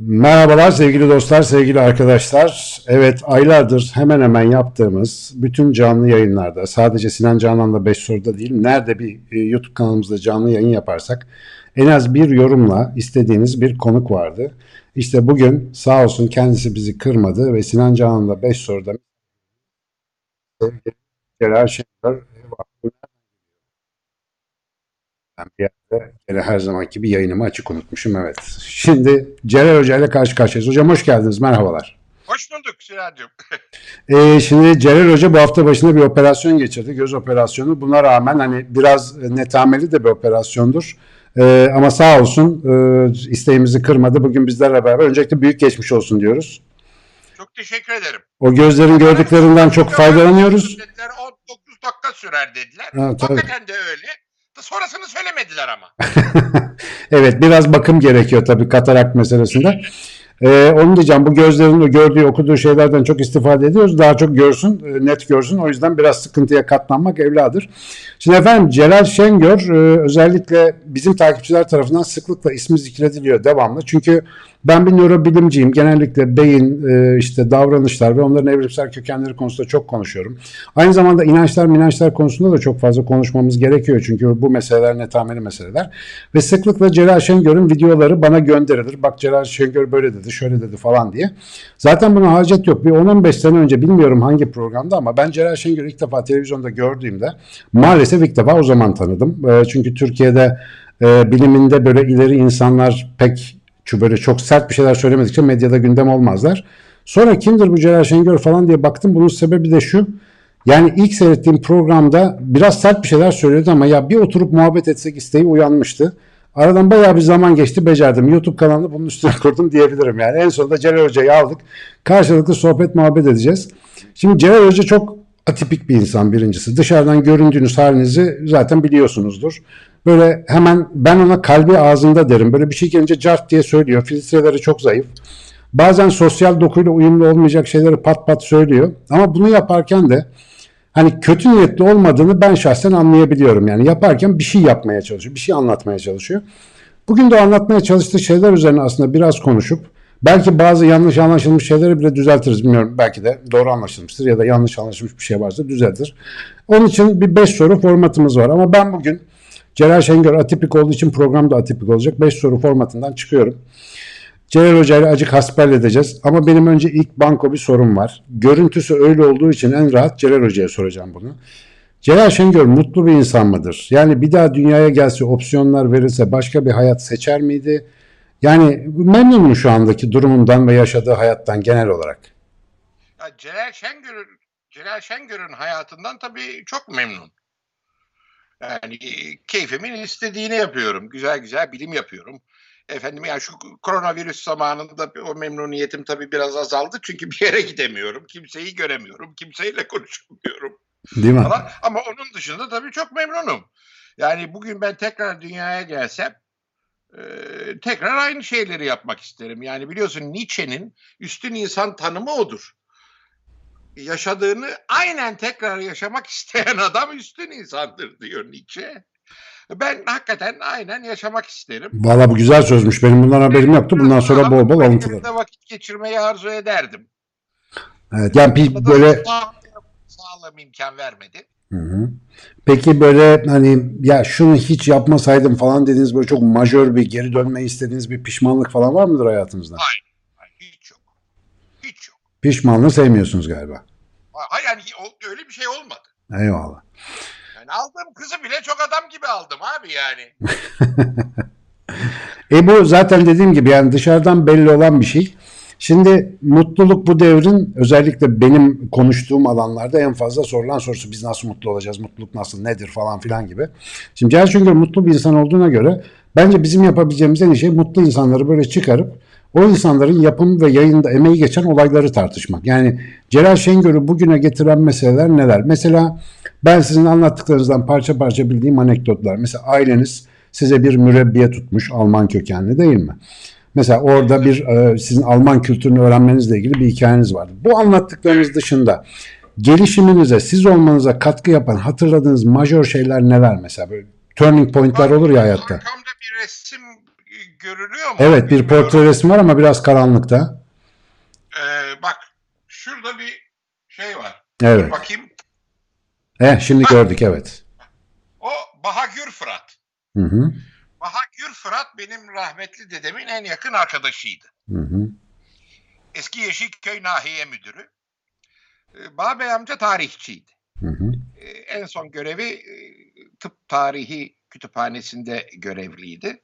Merhabalar sevgili dostlar, sevgili arkadaşlar. Evet aylardır hemen hemen yaptığımız bütün canlı yayınlarda sadece Sinan Canan'la 5 soruda değil nerede bir e, YouTube kanalımızda canlı yayın yaparsak en az bir yorumla istediğiniz bir konuk vardı. İşte bugün sağ olsun kendisi bizi kırmadı ve Sinan Canan'la 5 soruda Celal Şener ben bir yerde gene her zamanki gibi yayınımı açık unutmuşum evet. Şimdi Celal Hoca ile karşı karşıyayız. Hocam hoş geldiniz merhabalar. Hoş bulduk Sinancığım. Ee, şimdi Celal Hoca bu hafta başında bir operasyon geçirdi. Göz operasyonu. Buna rağmen hani biraz netameli de bir operasyondur. Ee, ama sağ olsun e, isteğimizi kırmadı. Bugün bizlerle beraber. Öncelikle büyük geçmiş olsun diyoruz. Çok teşekkür ederim. O gözlerin gördüklerinden çok faydalanıyoruz. Dediler 19 dakika sürer dediler. Ha. Hakikaten de öyle. Sonrasını söylemediler ama. evet biraz bakım gerekiyor tabii katarak meselesinde. Ee, onu diyeceğim bu gözlerin gördüğü okuduğu şeylerden çok istifade ediyoruz. Daha çok görsün, e, net görsün. O yüzden biraz sıkıntıya katlanmak evladır. Şimdi efendim Celal Şengör e, özellikle bizim takipçiler tarafından sıklıkla ismi zikrediliyor devamlı. Çünkü ben bir nörobilimciyim. Genellikle beyin, e, işte davranışlar ve onların evrimsel kökenleri konusunda çok konuşuyorum. Aynı zamanda inançlar, minançlar konusunda da çok fazla konuşmamız gerekiyor. Çünkü bu meseleler netameli meseleler. Ve sıklıkla Celal Şengör'ün videoları bana gönderilir. Bak Celal Şengör böyle dedi, şöyle dedi falan diye. Zaten buna hacet yok. Bir 10-15 sene önce bilmiyorum hangi programda ama ben Celal Şengör'ü ilk defa televizyonda gördüğümde maalesef ilk defa o zaman tanıdım. E, çünkü Türkiye'de e, biliminde böyle ileri insanlar pek şu böyle çok sert bir şeyler söylemedikçe medyada gündem olmazlar. Sonra kimdir bu Celal Şengör falan diye baktım. Bunun sebebi de şu. Yani ilk seyrettiğim programda biraz sert bir şeyler söylüyordu ama ya bir oturup muhabbet etsek isteği uyanmıştı. Aradan bayağı bir zaman geçti becerdim. YouTube kanalını bunun üstüne kurdum diyebilirim yani. En sonunda Celal Hoca'yı aldık. Karşılıklı sohbet muhabbet edeceğiz. Şimdi Celal Hoca çok atipik bir insan birincisi. Dışarıdan göründüğünüz halinizi zaten biliyorsunuzdur. Böyle hemen ben ona kalbi ağzında derim. Böyle bir şey gelince cart diye söylüyor. Filtreleri çok zayıf. Bazen sosyal dokuyla uyumlu olmayacak şeyleri pat pat söylüyor. Ama bunu yaparken de hani kötü niyetli olmadığını ben şahsen anlayabiliyorum. Yani yaparken bir şey yapmaya çalışıyor. Bir şey anlatmaya çalışıyor. Bugün de anlatmaya çalıştığı şeyler üzerine aslında biraz konuşup belki bazı yanlış anlaşılmış şeyleri bile düzeltiriz. Bilmiyorum belki de doğru anlaşılmıştır ya da yanlış anlaşılmış bir şey varsa düzeltir. Onun için bir 5 soru formatımız var ama ben bugün Celal Şengör atipik olduğu için program da atipik olacak. 5 soru formatından çıkıyorum. Celal Hoca ile acık hasbel edeceğiz. Ama benim önce ilk banko bir sorum var. Görüntüsü öyle olduğu için en rahat Celal Hoca'ya soracağım bunu. Celal Şengör mutlu bir insan mıdır? Yani bir daha dünyaya gelse opsiyonlar verilse başka bir hayat seçer miydi? Yani memnun mu şu andaki durumundan ve yaşadığı hayattan genel olarak? Ya Celal Şengör'ün Celal Şengör'ün hayatından tabii çok memnun. Yani keyfimin istediğini yapıyorum. Güzel güzel bilim yapıyorum. Efendim yani şu koronavirüs zamanında o memnuniyetim tabii biraz azaldı. Çünkü bir yere gidemiyorum. Kimseyi göremiyorum. Kimseyle konuşamıyorum. Değil mi? Ama, ama onun dışında tabii çok memnunum. Yani bugün ben tekrar dünyaya gelsem e, tekrar aynı şeyleri yapmak isterim. Yani biliyorsun Nietzsche'nin üstün insan tanımı odur. Yaşadığını aynen tekrar yaşamak isteyen adam üstün insandır diyor Nietzsche. Ben hakikaten aynen yaşamak isterim. Valla bu güzel sözmüş. Benim bundan haberim yoktu. Bundan sonra bol bol alıntılar. Evimde vakit geçirmeyi arzu ederdim. Evet, yani bir böyle Sağ- sağlığım imkan vermedi. Hı hı. Peki böyle hani ya şunu hiç yapmasaydım falan dediğiniz böyle çok majör bir geri dönmeyi istediğiniz bir pişmanlık falan var mıdır hayatınızda? Hayır, hiç yok. Hiç yok. Pişmanlığı sevmiyorsunuz galiba. Hayır yani öyle bir şey olmadı. Eyvallah. Yani aldığım kızı bile çok adam gibi aldım abi yani. E bu zaten dediğim gibi yani dışarıdan belli olan bir şey. Şimdi mutluluk bu devrin özellikle benim konuştuğum alanlarda en fazla sorulan sorusu biz nasıl mutlu olacağız, mutluluk nasıl, nedir falan filan gibi. Şimdi Celal Şengör mutlu bir insan olduğuna göre bence bizim yapabileceğimiz en iyi şey mutlu insanları böyle çıkarıp o insanların yapım ve yayında emeği geçen olayları tartışmak. Yani Celal Şengör'ü bugüne getiren meseleler neler? Mesela ben sizin anlattıklarınızdan parça parça bildiğim anekdotlar. Mesela aileniz size bir mürebbiye tutmuş Alman kökenli değil mi? Mesela orada bir e, sizin Alman kültürünü öğrenmenizle ilgili bir hikayeniz vardı. Bu anlattıklarınız dışında gelişiminize, siz olmanıza katkı yapan hatırladığınız majör şeyler neler mesela? Böyle turning point'ler olur ya hayatta. Arkamda bir resim görülüyor mu? Evet bir portre resmi var ama biraz karanlıkta. Ee, bak şurada bir şey var. Evet. Bakayım. Eh, şimdi gördük evet. O Bahagür Fırat. Hı hı. Bahagür Fırat benim rahmetli dedemin en yakın arkadaşıydı. Hı hı. Eski Yeşilköy Nahiye Müdürü. Ee, Bağbey amca tarihçiydi. Hı hı. Ee, en son görevi e, tıp tarihi kütüphanesinde görevliydi.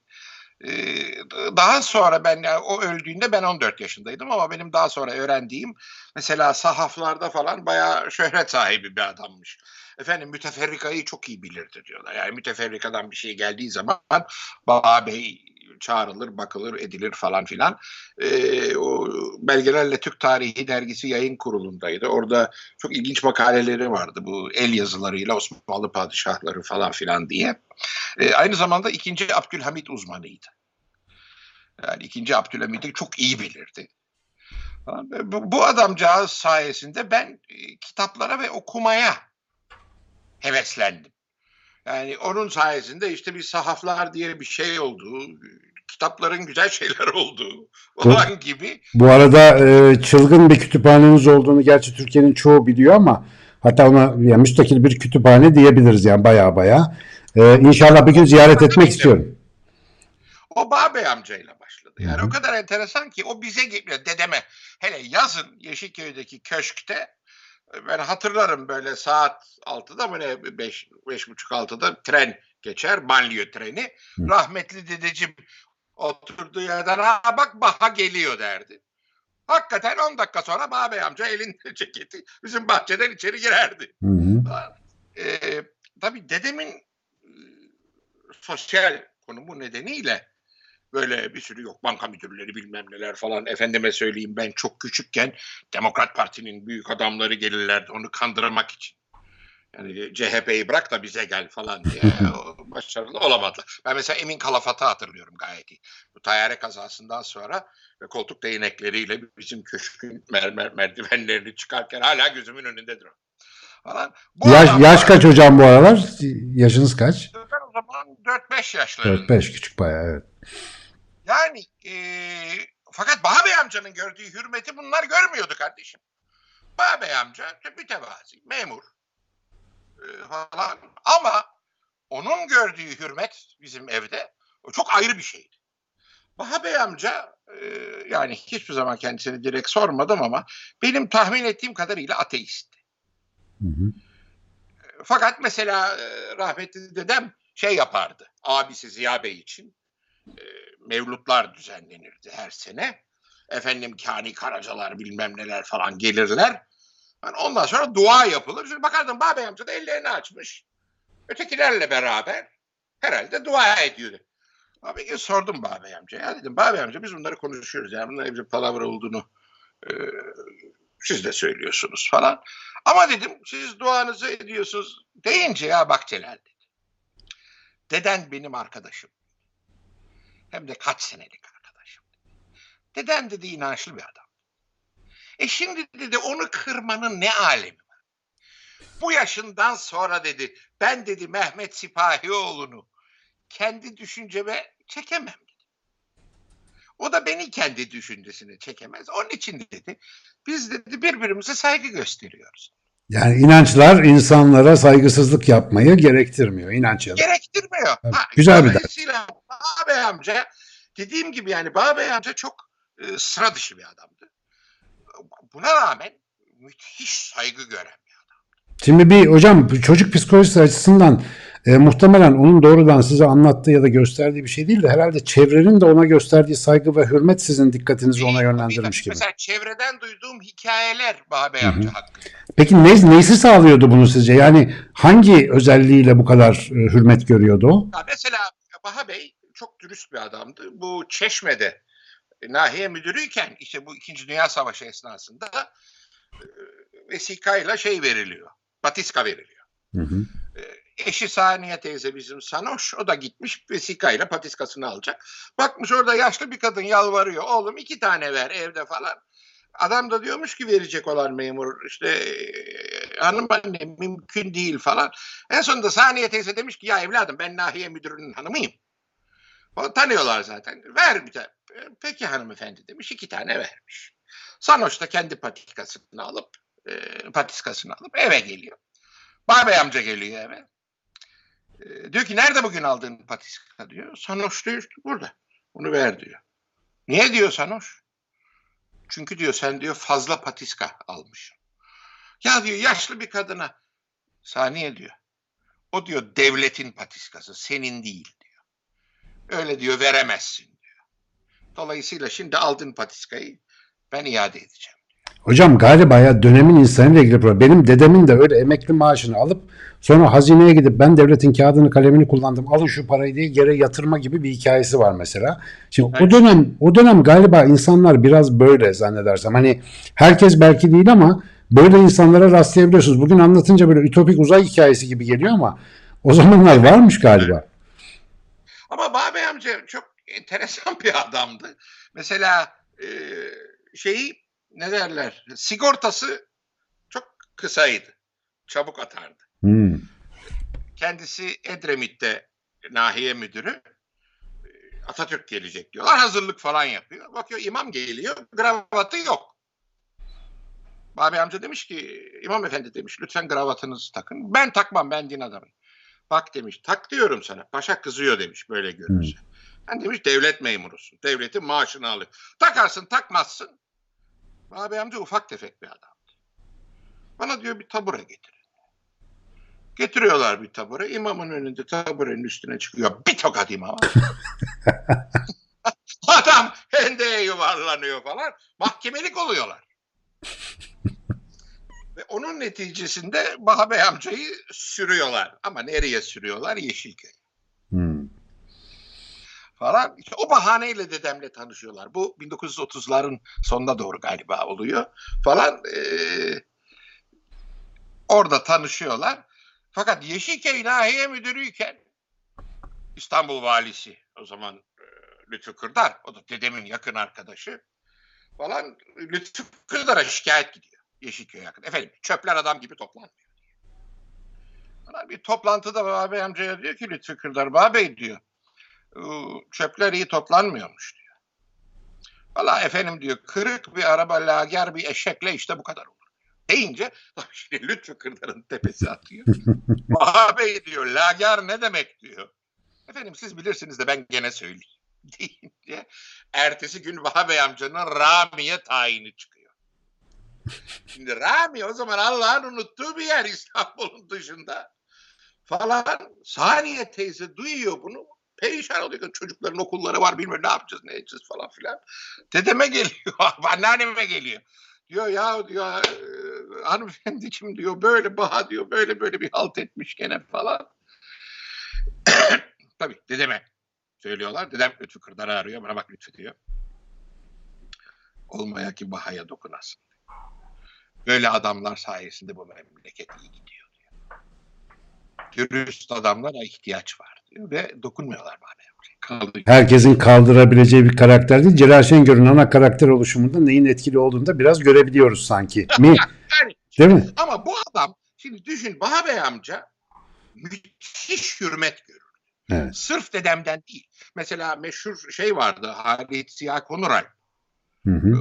Ee, Daha sonra ben yani o öldüğünde ben 14 yaşındaydım ama benim daha sonra öğrendiğim mesela sahaflarda falan bayağı şöhret sahibi bir adammış. Efendim müteferrikayı çok iyi bilirdi diyorlar. Yani müteferrikadan bir şey geldiği zaman Bağ Bey çağrılır, bakılır, edilir falan filan. Ee, o belgelerle Türk Tarihi Dergisi yayın kurulundaydı. Orada çok ilginç makaleleri vardı bu el yazılarıyla Osmanlı padişahları falan filan diye. Ee, aynı zamanda 2. Abdülhamit uzmanıydı. Yani 2. Abdülhamit'i çok iyi bilirdi. Bu, bu adamcağız sayesinde ben e, kitaplara ve okumaya heveslendim. Yani onun sayesinde işte bir sahaflar diye bir şey oldu. Kitapların güzel şeyler olduğu falan gibi. Bu arada e, çılgın bir kütüphaneniz olduğunu gerçi Türkiye'nin çoğu biliyor ama hatta ona yani müstakil bir kütüphane diyebiliriz yani baya baya. E, inşallah bir gün ziyaret etmek istiyorum. O Bağbey amcayla başladı. Yani Hı hı. o kadar enteresan ki o bize geliyor dedeme. Hele yazın Yeşilköy'deki köşkte ben hatırlarım böyle saat 6'da mı ne 5 beş buçuk 6'da tren geçer banliyö treni. Hı. Rahmetli dedeciğim oturduğu yerden ha bak Baha geliyor derdi. Hakikaten 10 dakika sonra Bağbey amca elinde ceketi bizim bahçeden içeri girerdi. Hı hı. Ee, tabii dedemin e, sosyal konumu nedeniyle böyle bir sürü yok banka müdürleri bilmem neler falan efendime söyleyeyim ben çok küçükken Demokrat Parti'nin büyük adamları gelirlerdi onu kandırmak için. Yani CHP'yi bırak da bize gel falan diye başarılı olamadılar. Ben mesela Emin Kalafat'ı hatırlıyorum gayet iyi. Bu tayyare kazasından sonra ve koltuk değnekleriyle bizim köşkün mermer merdivenlerini çıkarken hala gözümün önündedir o. Falan. Bu Yaş, adamlar- yaş kaç hocam bu aralar? Yaşınız kaç? ben o zaman 4-5 yaşlarındayım. 4-5 küçük bayağı evet. Yani eee fakat Bağbey amcanın gördüğü hürmeti bunlar görmüyordu kardeşim. Bağbey amca mütevazi, memur eee, falan ama onun gördüğü hürmet bizim evde o çok ayrı bir şeydi. Bağbey amca eee, yani hiçbir zaman kendisini direkt sormadım ama benim tahmin ettiğim kadarıyla ateist. Hı hı. Fakat mesela e, rahmetli dedem şey yapardı. Abisi Ziya Bey için e, mevlutlar düzenlenirdi her sene. Efendim Kani Karacalar bilmem neler falan gelirler. Yani ondan sonra dua yapılır. Şimdi bakardım Bağbey amca da ellerini açmış. Ötekilerle beraber herhalde dua ediyordu. Abi gün sordum Bağbey amca. Ya dedim Bağbey amca biz bunları konuşuyoruz. Yani bunların bir palavra olduğunu e, siz de söylüyorsunuz falan. Ama dedim siz duanızı ediyorsunuz deyince ya bak Celal dedi. Deden benim arkadaşım. Hem de kaç senelik arkadaşım. Deden dedi inançlı bir adam. E şimdi dedi onu kırmanın ne alemi var? Bu yaşından sonra dedi ben dedi Mehmet Sipahioğlu'nu kendi düşünceme çekemem dedi. O da beni kendi düşüncesine çekemez. Onun için dedi biz dedi birbirimize saygı gösteriyoruz. Yani inançlar insanlara saygısızlık yapmayı gerektirmiyor. İnanç ya gerektirmiyor. Ha, güzel bir ders. Bağbey amca dediğim gibi yani Bağbey amca çok e, sıra dışı bir adamdı. Buna rağmen müthiş saygı gören bir adam. Şimdi bir hocam çocuk psikolojisi açısından e, muhtemelen onun doğrudan size anlattığı ya da gösterdiği bir şey değil de herhalde çevrenin de ona gösterdiği saygı ve hürmet sizin dikkatinizi ona yönlendirmiş gibi. Mesela çevreden duyduğum hikayeler hı. amca hakkında. Peki ne, neysi sağlıyordu bunu sizce? Yani hangi özelliğiyle bu kadar e, hürmet görüyordu o? Ya mesela Baha Bey çok dürüst bir adamdı. Bu Çeşme'de e, nahiye müdürüyken işte bu 2. Dünya Savaşı esnasında e, vesikayla şey veriliyor. Batiska veriliyor. Hı hı. Eşi Saniye teyze bizim Sanoş. O da gitmiş vesikayla patiskasını alacak. Bakmış orada yaşlı bir kadın yalvarıyor. Oğlum iki tane ver evde falan. Adam da diyormuş ki verecek olan memur işte e, hanım anne mümkün değil falan. En sonunda Saniye teyze demiş ki ya evladım ben nahiye müdürünün hanımıyım. O tanıyorlar zaten. Ver bir tane. Peki hanımefendi demiş. iki tane vermiş. Sanoş da kendi patikasını alıp e, patiskasını alıp eve geliyor. Babey amca geliyor eve. E, diyor ki nerede bugün aldığın patiska diyor. Sanoş diyor burada. Bunu ver diyor. Niye diyor Sanoş? Çünkü diyor sen diyor fazla patiska almışsın. Ya diyor yaşlı bir kadına saniye diyor. O diyor devletin patiskası senin değil. Öyle diyor veremezsin diyor. Dolayısıyla şimdi aldığın patiskayı ben iade edeceğim. Hocam galiba ya dönemin insanıyla ilgili problem. Benim dedemin de öyle emekli maaşını alıp sonra hazineye gidip ben devletin kağıdını kalemini kullandım alın şu parayı diye yere yatırma gibi bir hikayesi var mesela. Şimdi o Evet. dönem o dönem galiba insanlar biraz böyle zannedersem hani herkes belki değil ama böyle insanlara rastlayabiliyorsunuz. Bugün anlatınca böyle ütopik uzay hikayesi gibi geliyor ama o zamanlar varmış galiba. Ama Babey amca çok enteresan bir adamdı. Mesela e, şeyi ne derler sigortası çok kısaydı. Çabuk atardı. Hmm. Kendisi Edremit'te nahiye müdürü. E, Atatürk gelecek diyorlar. Hazırlık falan yapıyor. Bakıyor imam geliyor. Kravatı yok. Babi amca demiş ki imam efendi demiş lütfen kravatınızı takın. Ben takmam ben din adamıyım. Bak demiş tak diyorum sana. Paşa kızıyor demiş böyle görürse. Ben demiş devlet memurusun. Devletin maaşını alıyor. Takarsın takmazsın. Babi amca ufak tefek bir adamdı. Bana diyor bir tabure getirin. Getiriyorlar bir tabure. İmamın önünde taburenin üstüne çıkıyor. Bir tokat imama. Adam hendeye yuvarlanıyor falan. Mahkemelik oluyorlar. Ve onun neticesinde Bahabey amcayı sürüyorlar. Ama nereye sürüyorlar? Yeşilköy Hmm. falan. İşte o bahaneyle dedemle tanışıyorlar. Bu 1930'ların sonuna doğru galiba oluyor falan. Ee, orada tanışıyorlar. Fakat Yeşilköy Nahiye Müdürüyken İstanbul Valisi o zaman e, Lütfü Kırdar, o da dedemin yakın arkadaşı falan Lütfü Kırdar'a şikayet gidiyor Yeşilköy'e yakın. Efendim çöpler adam gibi toplanmıyor. Falan bir toplantıda Babey amcaya diyor ki Lütfü Kırdar, Babey diyor "ıı, çöpler iyi toplanmıyormuş diyor. Valla efendim diyor kırık bir araba lager bir eşekle işte bu kadar olur. Deyince tabii şimdi Lütfü Kırdar'ın tepesi atıyor. Babey diyor lager ne demek diyor. Efendim siz bilirsiniz de ben gene söyleyeyim. Deyince ertesi gün Vahabe amcanın Rami'ye tayini çıkıyor. Şimdi Rami o zaman Allah'ın unuttuğu bir yer İstanbul'un dışında. Falan Saniye teyze duyuyor bunu. Perişan oluyor. Çocukların okulları var bilmiyorum ne yapacağız ne edeceğiz falan filan. Dedeme geliyor. Anneanneme geliyor. Diyor ya diyor "e, hanımefendi diyor böyle baha diyor böyle böyle bir halt etmiş gene falan. Tabii dedeme söylüyorlar. Dedem Lütfü Kırdar'ı arıyor. Bana bak Lütfü diyor. Olmaya ki bahaya dokunasın. Böyle adamlar sayesinde bu memleket iyi gidiyor diyor. Dürüst adamlara ihtiyaç var diyor ve dokunmuyorlar bana. Kaldı. Herkesin kaldırabileceği bir karakter değil. Celal Şengör'ün ana karakter oluşumunda neyin etkili olduğunu da biraz görebiliyoruz sanki. Mi? Yani, Değil mi? ama bu adam şimdi düşün Bahabey amca müthiş hürmet görür. Evet. Sırf dedemden değil. Mesela meşhur şey vardı Halit Ziya Konuray. Hı hı.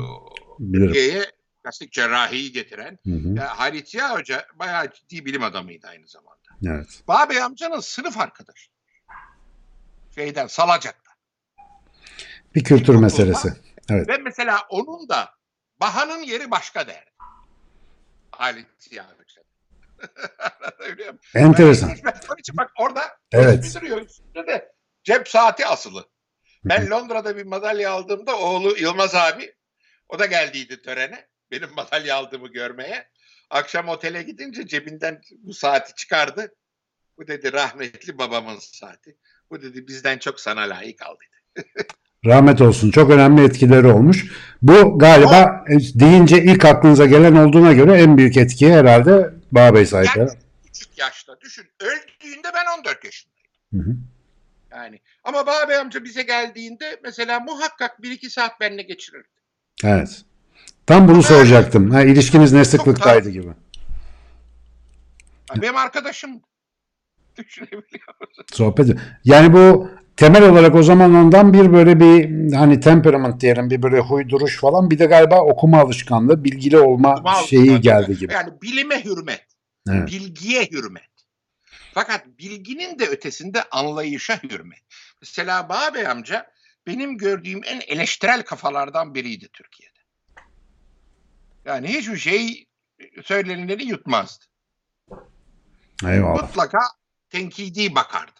Bilirim. Türkiye'ye plastik cerrahiyi getiren. Hı Halit Ziya Hoca bayağı ciddi bilim adamıydı aynı zamanda. Evet. Bahabey amcanın sınıf arkadaşı. Şeyden Salacak'ta. Bir kültür meselesi. Evet. Ve mesela onun da Baha'nın yeri başka derdi. Halit Ziya Hoca. Enteresan. Ben- Onun için bak orada Evet. gösteriyor. Üstünde de cep saati asılı. Ben Londra'da bir madalya aldığımda oğlu Yılmaz abi o da geldiydi törene. Benim madalya aldığımı görmeye. Akşam otele gidince cebinden bu saati çıkardı. Bu dedi rahmetli babamın saati. Bu dedi bizden çok sana layık aldı. Rahmet olsun. Çok önemli etkileri olmuş. Bu galiba e, deyince ilk aklınıza gelen olduğuna göre en büyük etkiye herhalde Bağbey sahip. Yani küçük yaşta düşün. Öldüğünde ben 14 yaşındayım. Hı hı. Yani ama Babi amca bize geldiğinde mesela muhakkak 1-2 saat benimle geçirirdi. Evet. Tam bunu soracaktım. Ha, ilişkiniz ne sıklıktaydı gibi. Yani Benim arkadaşım düşünebiliyor musun? Sohbet. Yani bu temel olarak o zaman ondan bir böyle bir hani temperament diyelim bir böyle huy duruş falan bir de galiba okuma alışkanlığı, bilgili olma Okuma şeyi geldi gibi. Yani bilime hürmet, Evet. bilgiye hürmet. Fakat bilginin de ötesinde anlayışa hürmet. Mesela Bağbey amca benim gördüğüm en eleştirel kafalardan biriydi Türkiye'de. Yani hiçbir şey söylenileni yutmazdı. Eyvallah. Mutlaka tenkidi bakardı.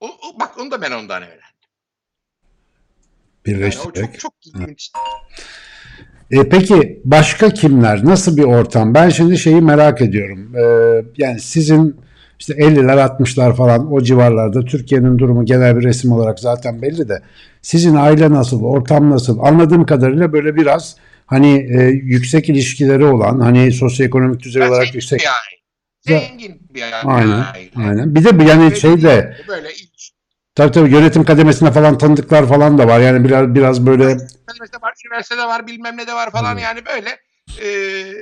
O, o- bak onu da ben ondan öğrendim. Yani Birleştirerek. çok çok ilginç. E, peki başka kimler? Nasıl bir ortam? Ben şimdi şeyi merak ediyorum. E, yani sizin işte 50'ler 60'lar falan o civarlarda Türkiye'nin durumu genel bir resim olarak zaten belli de sizin aile nasıl, ortam nasıl? Anladığım kadarıyla böyle biraz hani e, yüksek ilişkileri olan hani sosyoekonomik düzey Ben olarak yüksek. bir aile. Zengin bir aile. Aynen. Aynen. Bir de yani şey de Böyle tabii tabii yönetim kademesine falan tanıdıklar falan da var. Yani biraz biraz böyle Üniversite var, üniversitede var, bilmem ne de var falan Evet. yani böyle e,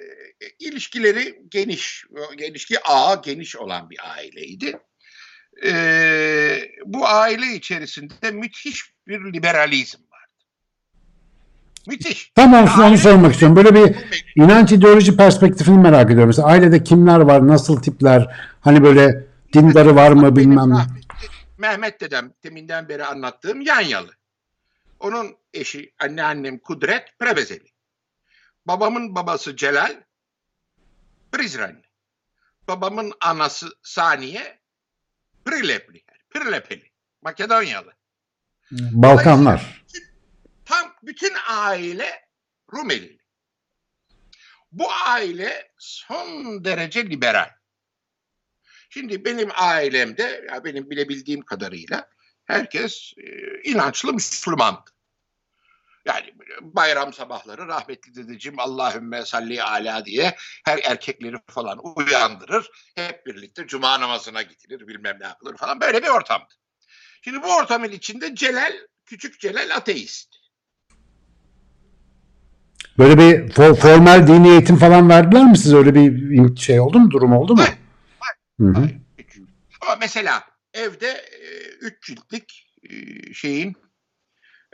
ilişkileri geniş, ilişki ağı geniş olan bir aileydi. E, bu aile içerisinde müthiş bir liberalizm. Müthiş. tam onu, onu sormak istiyorum. Böyle bir İnanç ideoloji perspektifini merak ediyorum. Mesela ailede kimler var, nasıl tipler, hani böyle dindarı var mı bilmem ne. Mehmet dedem deminden beri anlattığım Yanyalı. Onun eşi anneannem Kudret Prevezeli. Babamın babası Celal Prizrenli. Babamın anası Saniye Prilepli. Prilepeli. Makedonyalı. Balkanlar. Bütün aile Rumeli. Bu aile son derece liberal. Şimdi benim ailemde, ya benim bilebildiğim kadarıyla herkes e, inançlı Müslümandı. Yani bayram sabahları rahmetli dedeciğim Allahümme salli ala diye her erkekleri falan uyandırır. Hep birlikte cuma namazına gidilir bilmem ne yapılır falan böyle bir ortamdı. Şimdi bu ortamın içinde Celal, küçük Celal ateist. Böyle bir fo- formal dini eğitim falan verdiler mi size? Öyle bir şey oldu mu? Durum oldu mu? Var, Hı hı. Ama mesela evde e, üç ciltlik e, şeyin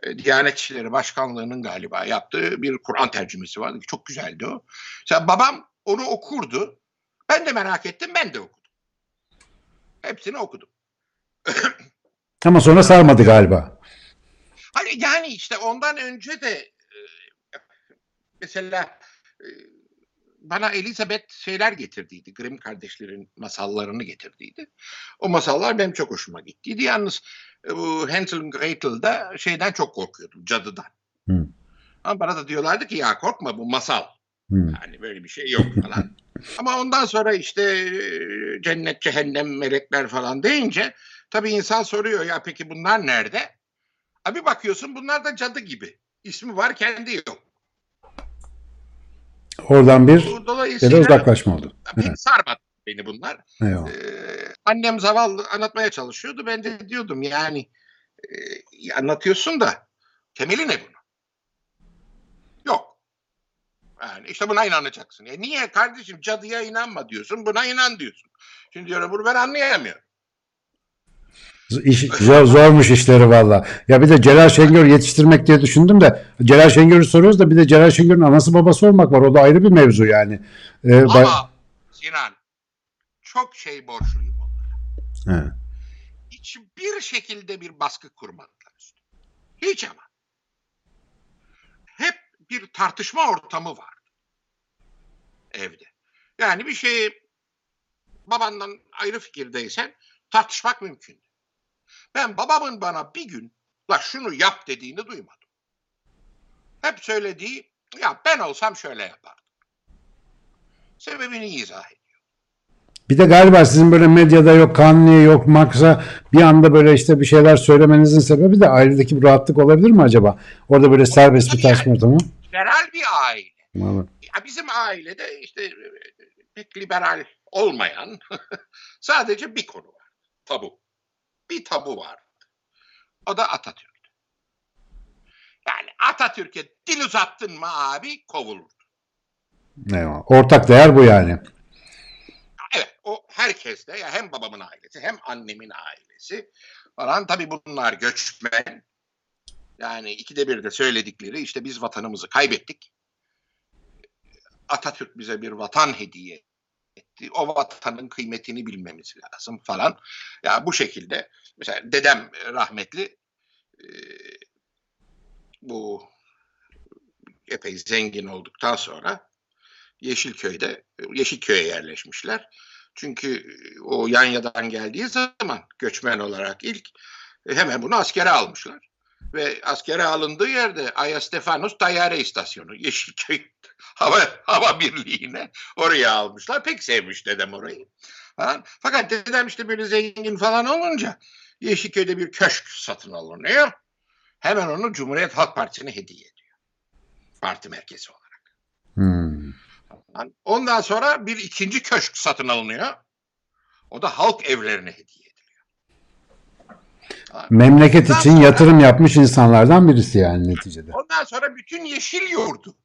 e, Diyanet İşleri Başkanlığı'nın galiba yaptığı bir Kur'an tercümesi vardı. ki Çok güzeldi o. Mesela babam onu okurdu. Ben de merak ettim, ben de okudum. Hepsini okudum. Ama sonra sarmadı galiba. Hani yani işte ondan önce de mesela e, bana Elizabeth şeyler getirdiydi. Grimm kardeşlerin masallarını getirdiydi. O masallar benim çok hoşuma gittiydi. Yalnız e, bu Hansel and Gretel'da şeyden çok korkuyordum. Cadıdan. Hı. Ama bana da diyorlardı ki ya korkma bu masal. Hı. Yani böyle bir şey yok falan. Ama ondan sonra işte e, cennet, cehennem, melekler falan deyince tabii insan soruyor ya peki bunlar nerede? Abi bakıyorsun bunlar da cadı gibi. İsmi var kendi yok. Oradan bir Dolayısıyla uzaklaşma oldu. pek sarmadı beni bunlar. Eyvallah. Ee, annem zavallı anlatmaya çalışıyordu. Ben de diyordum yani e, anlatıyorsun da temeli ne bunun? Yok. Yani işte buna inanacaksın. E niye kardeşim cadıya inanma diyorsun buna inan diyorsun. Şimdi diyorum bunu ben anlayamıyorum. İş, zor, zormuş işleri valla. Ya bir de Celal Şengör yetiştirmek diye düşündüm de Celal Şengör'ü soruyoruz da bir de Celal Şengör'ün anası babası olmak var. O da ayrı bir mevzu yani. Ee, Ama Sinan çok şey borçluyum onlara. He. Hiçbir şekilde bir baskı kurmadılar üstüme. Hiç ama. Hep bir tartışma ortamı vardı evde. Yani bir şeyi babandan ayrı fikirdeysen tartışmak mümkün. Ben babamın bana bir gün la şunu yap dediğini duymadım. Hep söylediği ya ben olsam şöyle yapardım. Sebebini izah et. Bir de galiba sizin böyle medyada yok Kanuni yok Max'a bir anda böyle işte bir şeyler söylemenizin sebebi de ailedeki bir rahatlık olabilir mi acaba? Orada böyle serbest bir tartışma ortamı. Liberal bir aile. Vallahi. Ya bizim ailede işte e, pek liberal olmayan sadece bir konu var. Tabu. Bir tabu var. O da Atatürk. Yani Atatürk'e dil uzattın mı abi kovulur. Eyvallah. Ortak değer bu yani. Evet o herkeste ya hem babamın ailesi hem annemin ailesi falan. Tabii bunlar göçmen. Yani ikide bir de söyledikleri işte biz vatanımızı kaybettik. Atatürk bize bir vatan hediye. O vatanın kıymetini bilmemiz lazım falan. Ya bu şekilde mesela dedem rahmetli e, bu epey zengin olduktan sonra Yeşilköy'de Yeşilköy'e yerleşmişler. Çünkü o Yanya'dan geldiği zaman göçmen olarak ilk e, hemen bunu askere almışlar. Ve askere alındığı yerde Aya Stefanos Tayyare İstasyonu Yeşilköy Hava, Hava Birliği'ne oraya almışlar. Pek sevmiş dedem orayı. Falan. Fakat dedem işte böyle zengin falan olunca Yeşilköy'de bir köşk satın alınıyor. Hemen onu Cumhuriyet Halk Partisi'ne hediye ediyor. Parti merkezi olarak. Hmm. Ondan sonra bir ikinci köşk satın alınıyor. O da halk evlerine hediye ediliyor. Memleket için yatırım yapmış insanlardan birisi yani neticede. Ondan sonra bütün yeşil yurdu.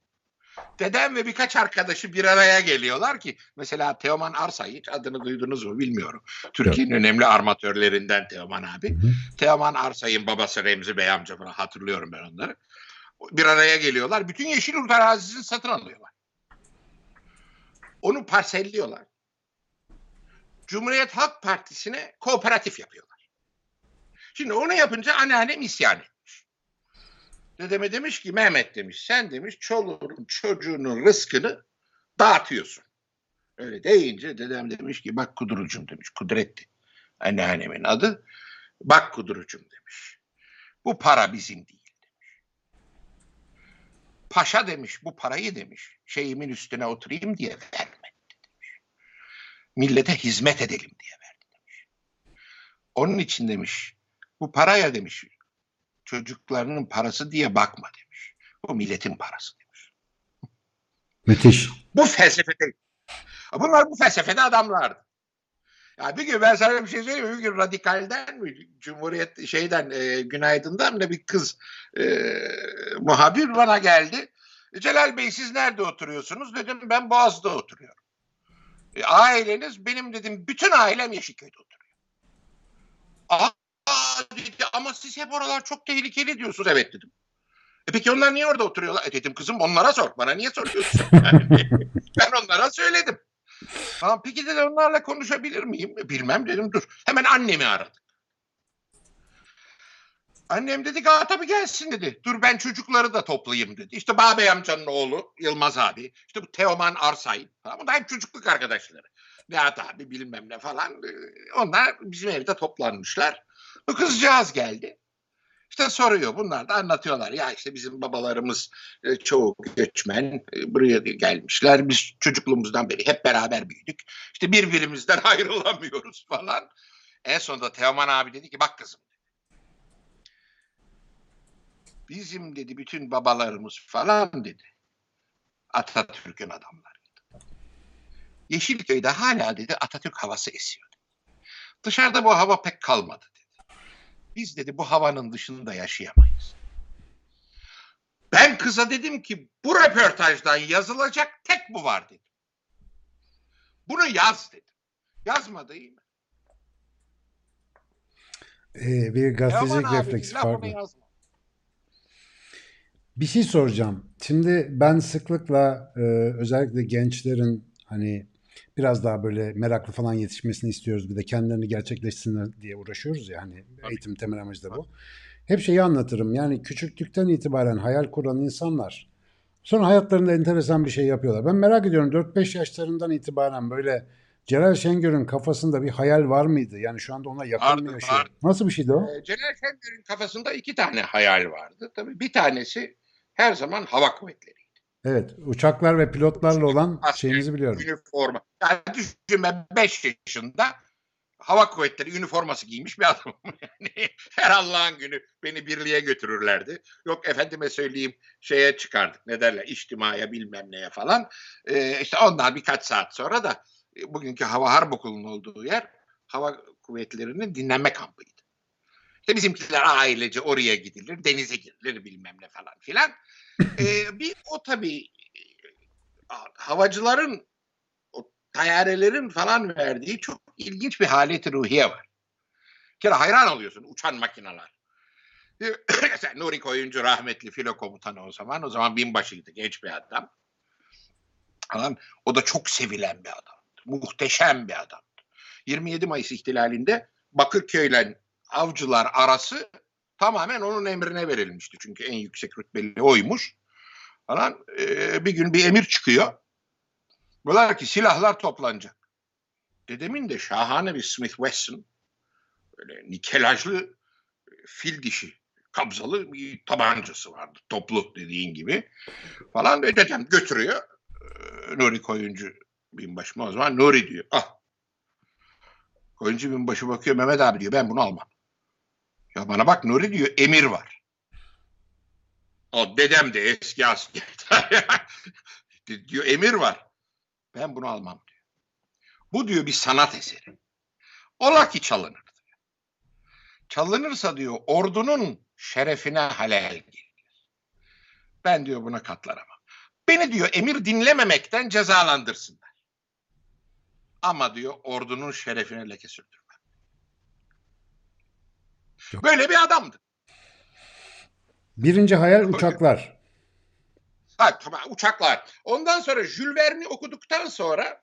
Dedem ve birkaç arkadaşı bir araya geliyorlar ki mesela Teoman Arsay hiç adını duydunuz mu bilmiyorum. Türkiye'nin önemli armatörlerinden Teoman abi. Hı hı. Teoman Arsay'ın babası Remzi Bey amca falan hatırlıyorum ben onları. Bir araya geliyorlar. Bütün yeşil yurt arazisini satın alıyorlar. Onu parselliyorlar. Cumhuriyet Halk Partisi'ne kooperatif yapıyorlar. Şimdi onu yapınca anneannem isyan etmiş. Dedeme demiş ki Mehmet demiş sen demiş çoluğunun çocuğunun rızkını dağıtıyorsun. Öyle deyince dedem demiş ki bak kudurucum demiş Kudretti anneannemin adı. Bak kudurucum demiş. Bu para bizim değil demiş. Paşa demiş bu parayı demiş şeyimin üstüne oturayım diye vermedi demiş. Millete hizmet edelim diye verdi demiş. Onun için demiş bu paraya demiş çocuklarının parası diye bakma demiş. Bu milletin parası demiş. Müthiş. Bu felsefede. Bunlar bu felsefede adamlardı. Ya bir gün ben sana bir şey söyleyeyim mi? Bir gün Radikal'den mi? Cumhuriyet şeyden e, Günaydın'dan da bir kız e, muhabir bana geldi. Celal Bey siz nerede oturuyorsunuz? Dedim ben Boğaz'da oturuyorum. E, aileniz benim dedim bütün ailem Yeşilköy'de oturuyor. Aa dedi ama siz hep oralar çok tehlikeli diyorsunuz. Evet dedim. E peki onlar niye orada oturuyorlar? E dedim kızım onlara sor. Bana niye soruyorsun? ben onlara söyledim. Tamam peki dedi onlarla konuşabilir miyim? E, Bilmem dedim dur. Hemen annemi aradık. Annem dedi ki tabii gelsin dedi. Dur ben çocukları da toplayayım dedi. İşte Babey amcanın oğlu Yılmaz abi. İşte bu Teoman Arsay. Falan. Bunlar hep çocukluk arkadaşları. Nihat abi bilmem ne falan. E, Onlar bizim evde toplanmışlar. Bu kızcağız geldi. İşte soruyor bunlar da anlatıyorlar. Ya işte bizim babalarımız e, çoğu göçmen e, buraya gelmişler. Biz çocukluğumuzdan beri hep beraber büyüdük. İşte birbirimizden ayrılamıyoruz falan. En sonunda Teoman abi dedi ki bak kızım. Bizim dedi bütün babalarımız falan dedi. Atatürk'ün adamlarıydı. Yeşilköy'de hala dedi Atatürk havası esiyor. Dışarıda bu hava pek kalmadı. Biz dedi bu havanın dışında yaşayamayız. Ben kıza dedim ki bu röportajdan yazılacak tek bu var dedim. Bunu yaz dedim. Yazmadı iyi mi? Ee, bir gazetecilik abinin refleksi farklı. Bir şey soracağım. Şimdi ben sıklıkla e, özellikle gençlerin hani biraz daha böyle meraklı falan yetişmesini istiyoruz. Bir de kendilerini gerçekleşsinler diye uğraşıyoruz ya hani eğitim temel amacı da bu. Hep şeyi anlatırım. Yani küçüklükten itibaren hayal kuran insanlar sonra hayatlarında enteresan bir şey yapıyorlar. Ben merak ediyorum 4-5 yaşlarından itibaren böyle Celal Şengör'ün kafasında bir hayal var mıydı? Yani şu anda ona yakın mı yaşıyor? vardı. Nasıl bir şeydi o? Ee, Celal Şengör'ün kafasında iki tane hayal vardı. Tabii bir tanesi her zaman hava kuvvetleri. Evet, uçaklar ve pilotlarla olan Asker, şeyinizi biliyorum. Üniforma. Yani düşün ben 5 yaşında hava kuvvetleri üniforması giymiş bir adamım. Yani her Allah'ın günü beni birliğe götürürlerdi. Yok efendime söyleyeyim şeye çıkardık ne derler içtimaya bilmem neye falan. Ee, işte ondan birkaç saat sonra da e, bugünkü Hava Harp Okulu'nun olduğu yer hava kuvvetlerinin dinlenme kampıydı. İşte bizimkiler ailece oraya gidilir, denize girilir bilmem ne falan filan. Ee, bir o tabii e, havacıların o tayyarelerin falan verdiği çok ilginç bir haleti ruhiye var. Bir kere hayran oluyorsun uçan makineler. Mesela Nuri Koyuncu rahmetli filo komutanı o zaman. O zaman binbaşıydı genç bir adam. Falan. O da çok sevilen bir adam. Muhteşem bir adam. 27 Mayıs ihtilalinde Bakırköy'le avcılar arası tamamen onun emrine verilmişti. Çünkü en yüksek rütbeli oymuş. Falan. Ee, bir gün bir emir çıkıyor. Diyorlar ki silahlar toplanacak. Dedemin de şahane bir Smith Wesson böyle nikelajlı fil dişi kabzalı bir tabancası vardı. Toplu dediğin gibi. Falan ve dedem götürüyor. Ee, Nuri Koyuncu binbaşı o zaman Nuri diyor. Ah. Koyuncu binbaşı bakıyor Mehmet abi diyor ben bunu almam. Ya bana bak Nuri diyor emir var. O dedem de eski asker. diyor emir var. Ben bunu almam diyor. Bu diyor bir sanat eseri. Ola ki çalınır. Diyor. Çalınırsa diyor ordunun şerefine halel gelir. Ben diyor buna katlanamam. Beni diyor emir dinlememekten cezalandırsınlar. Ama diyor ordunun şerefine leke sürdürmem. Çok- Böyle bir adamdı. Birinci hayal uçaklar. Ha, tamam uçaklar. Ondan sonra Jules Verne'i okuduktan sonra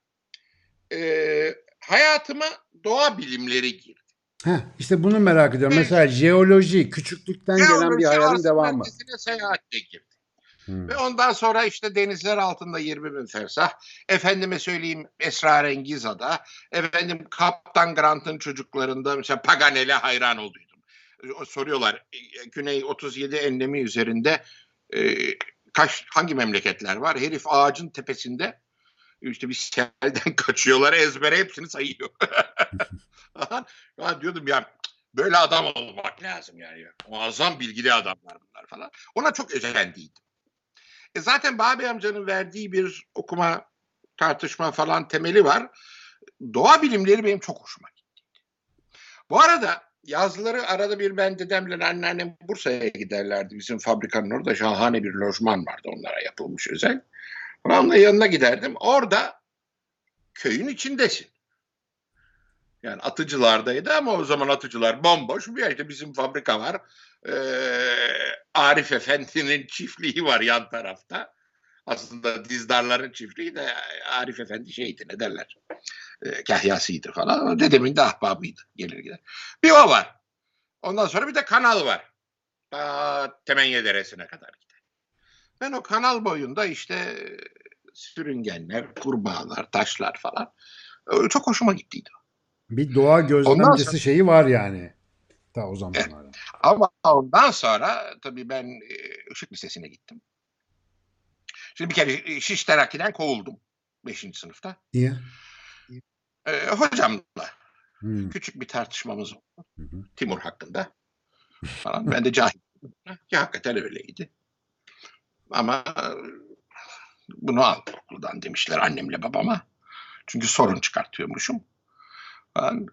e, hayatıma doğa bilimleri girdi. Heh, işte bunu merak ediyorum. Evet. Mesela jeoloji küçüklükten gelen bir Jeoloji hayalin devamı. Seyahatle girdi. Hmm. Ve ondan sonra işte denizler altında 20 bin fersah. Efendime söyleyeyim Esrarengiz Ada. Efendim Kaptan Grant'ın çocuklarında mesela Paganel'e hayran olduydum. Soruyorlar e, Güney 37 enlemi üzerinde e, kaç hangi memleketler var? Herif ağacın tepesinde işte bir selden kaçıyorlar ezbere hepsini sayıyor. ya diyordum ya böyle adam olmak lazım yani. Muazzam bilgili adamlar bunlar falan. Ona çok özendiydim. E zaten Babi amcanın verdiği bir okuma, tartışma falan temeli var. Doğa bilimleri benim çok hoşuma gitti. Bu arada yazları arada bir ben dedemle anneannem Bursa'ya giderlerdi. Bizim fabrikanın orada şahane bir lojman vardı onlara yapılmış özel. Onunla yanına giderdim. Orada köyün içindesin. Yani atıcılardaydı ama o zaman atıcılar bomboş. Bir işte bizim fabrika var. Ee, Arif Efendi'nin çiftliği var yan tarafta. Aslında dizdarların çiftliği de Arif Efendi şeydi ne derler. E, kahyasıydı falan. O Dedemin de ahbabıydı. Gelir gider. Bir o var. Ondan sonra bir de kanal var. Ta Temenye Deresi'ne kadar gider. Ben o kanal boyunda işte sürüngenler, kurbağalar, taşlar falan. e, Çok hoşuma gittiydi. Bir doğa gözlemcisi sonra- şeyi var yani. Ta o zamanlarda. Ama ondan sonra tabii ben e, Işık Lisesi'ne gittim. Şimdi bir kere e, Şiş Terakki'den kovuldum 5. sınıfta. Niye? E, hocamla Hmm. küçük bir tartışmamız oldu. Hı. Timur hakkında. Falan. Ben de cahil. Ki hakikaten öyleydi. Ama e, bunu al okuldan demişler annemle babama. Çünkü sorun çıkartıyormuşum. Ben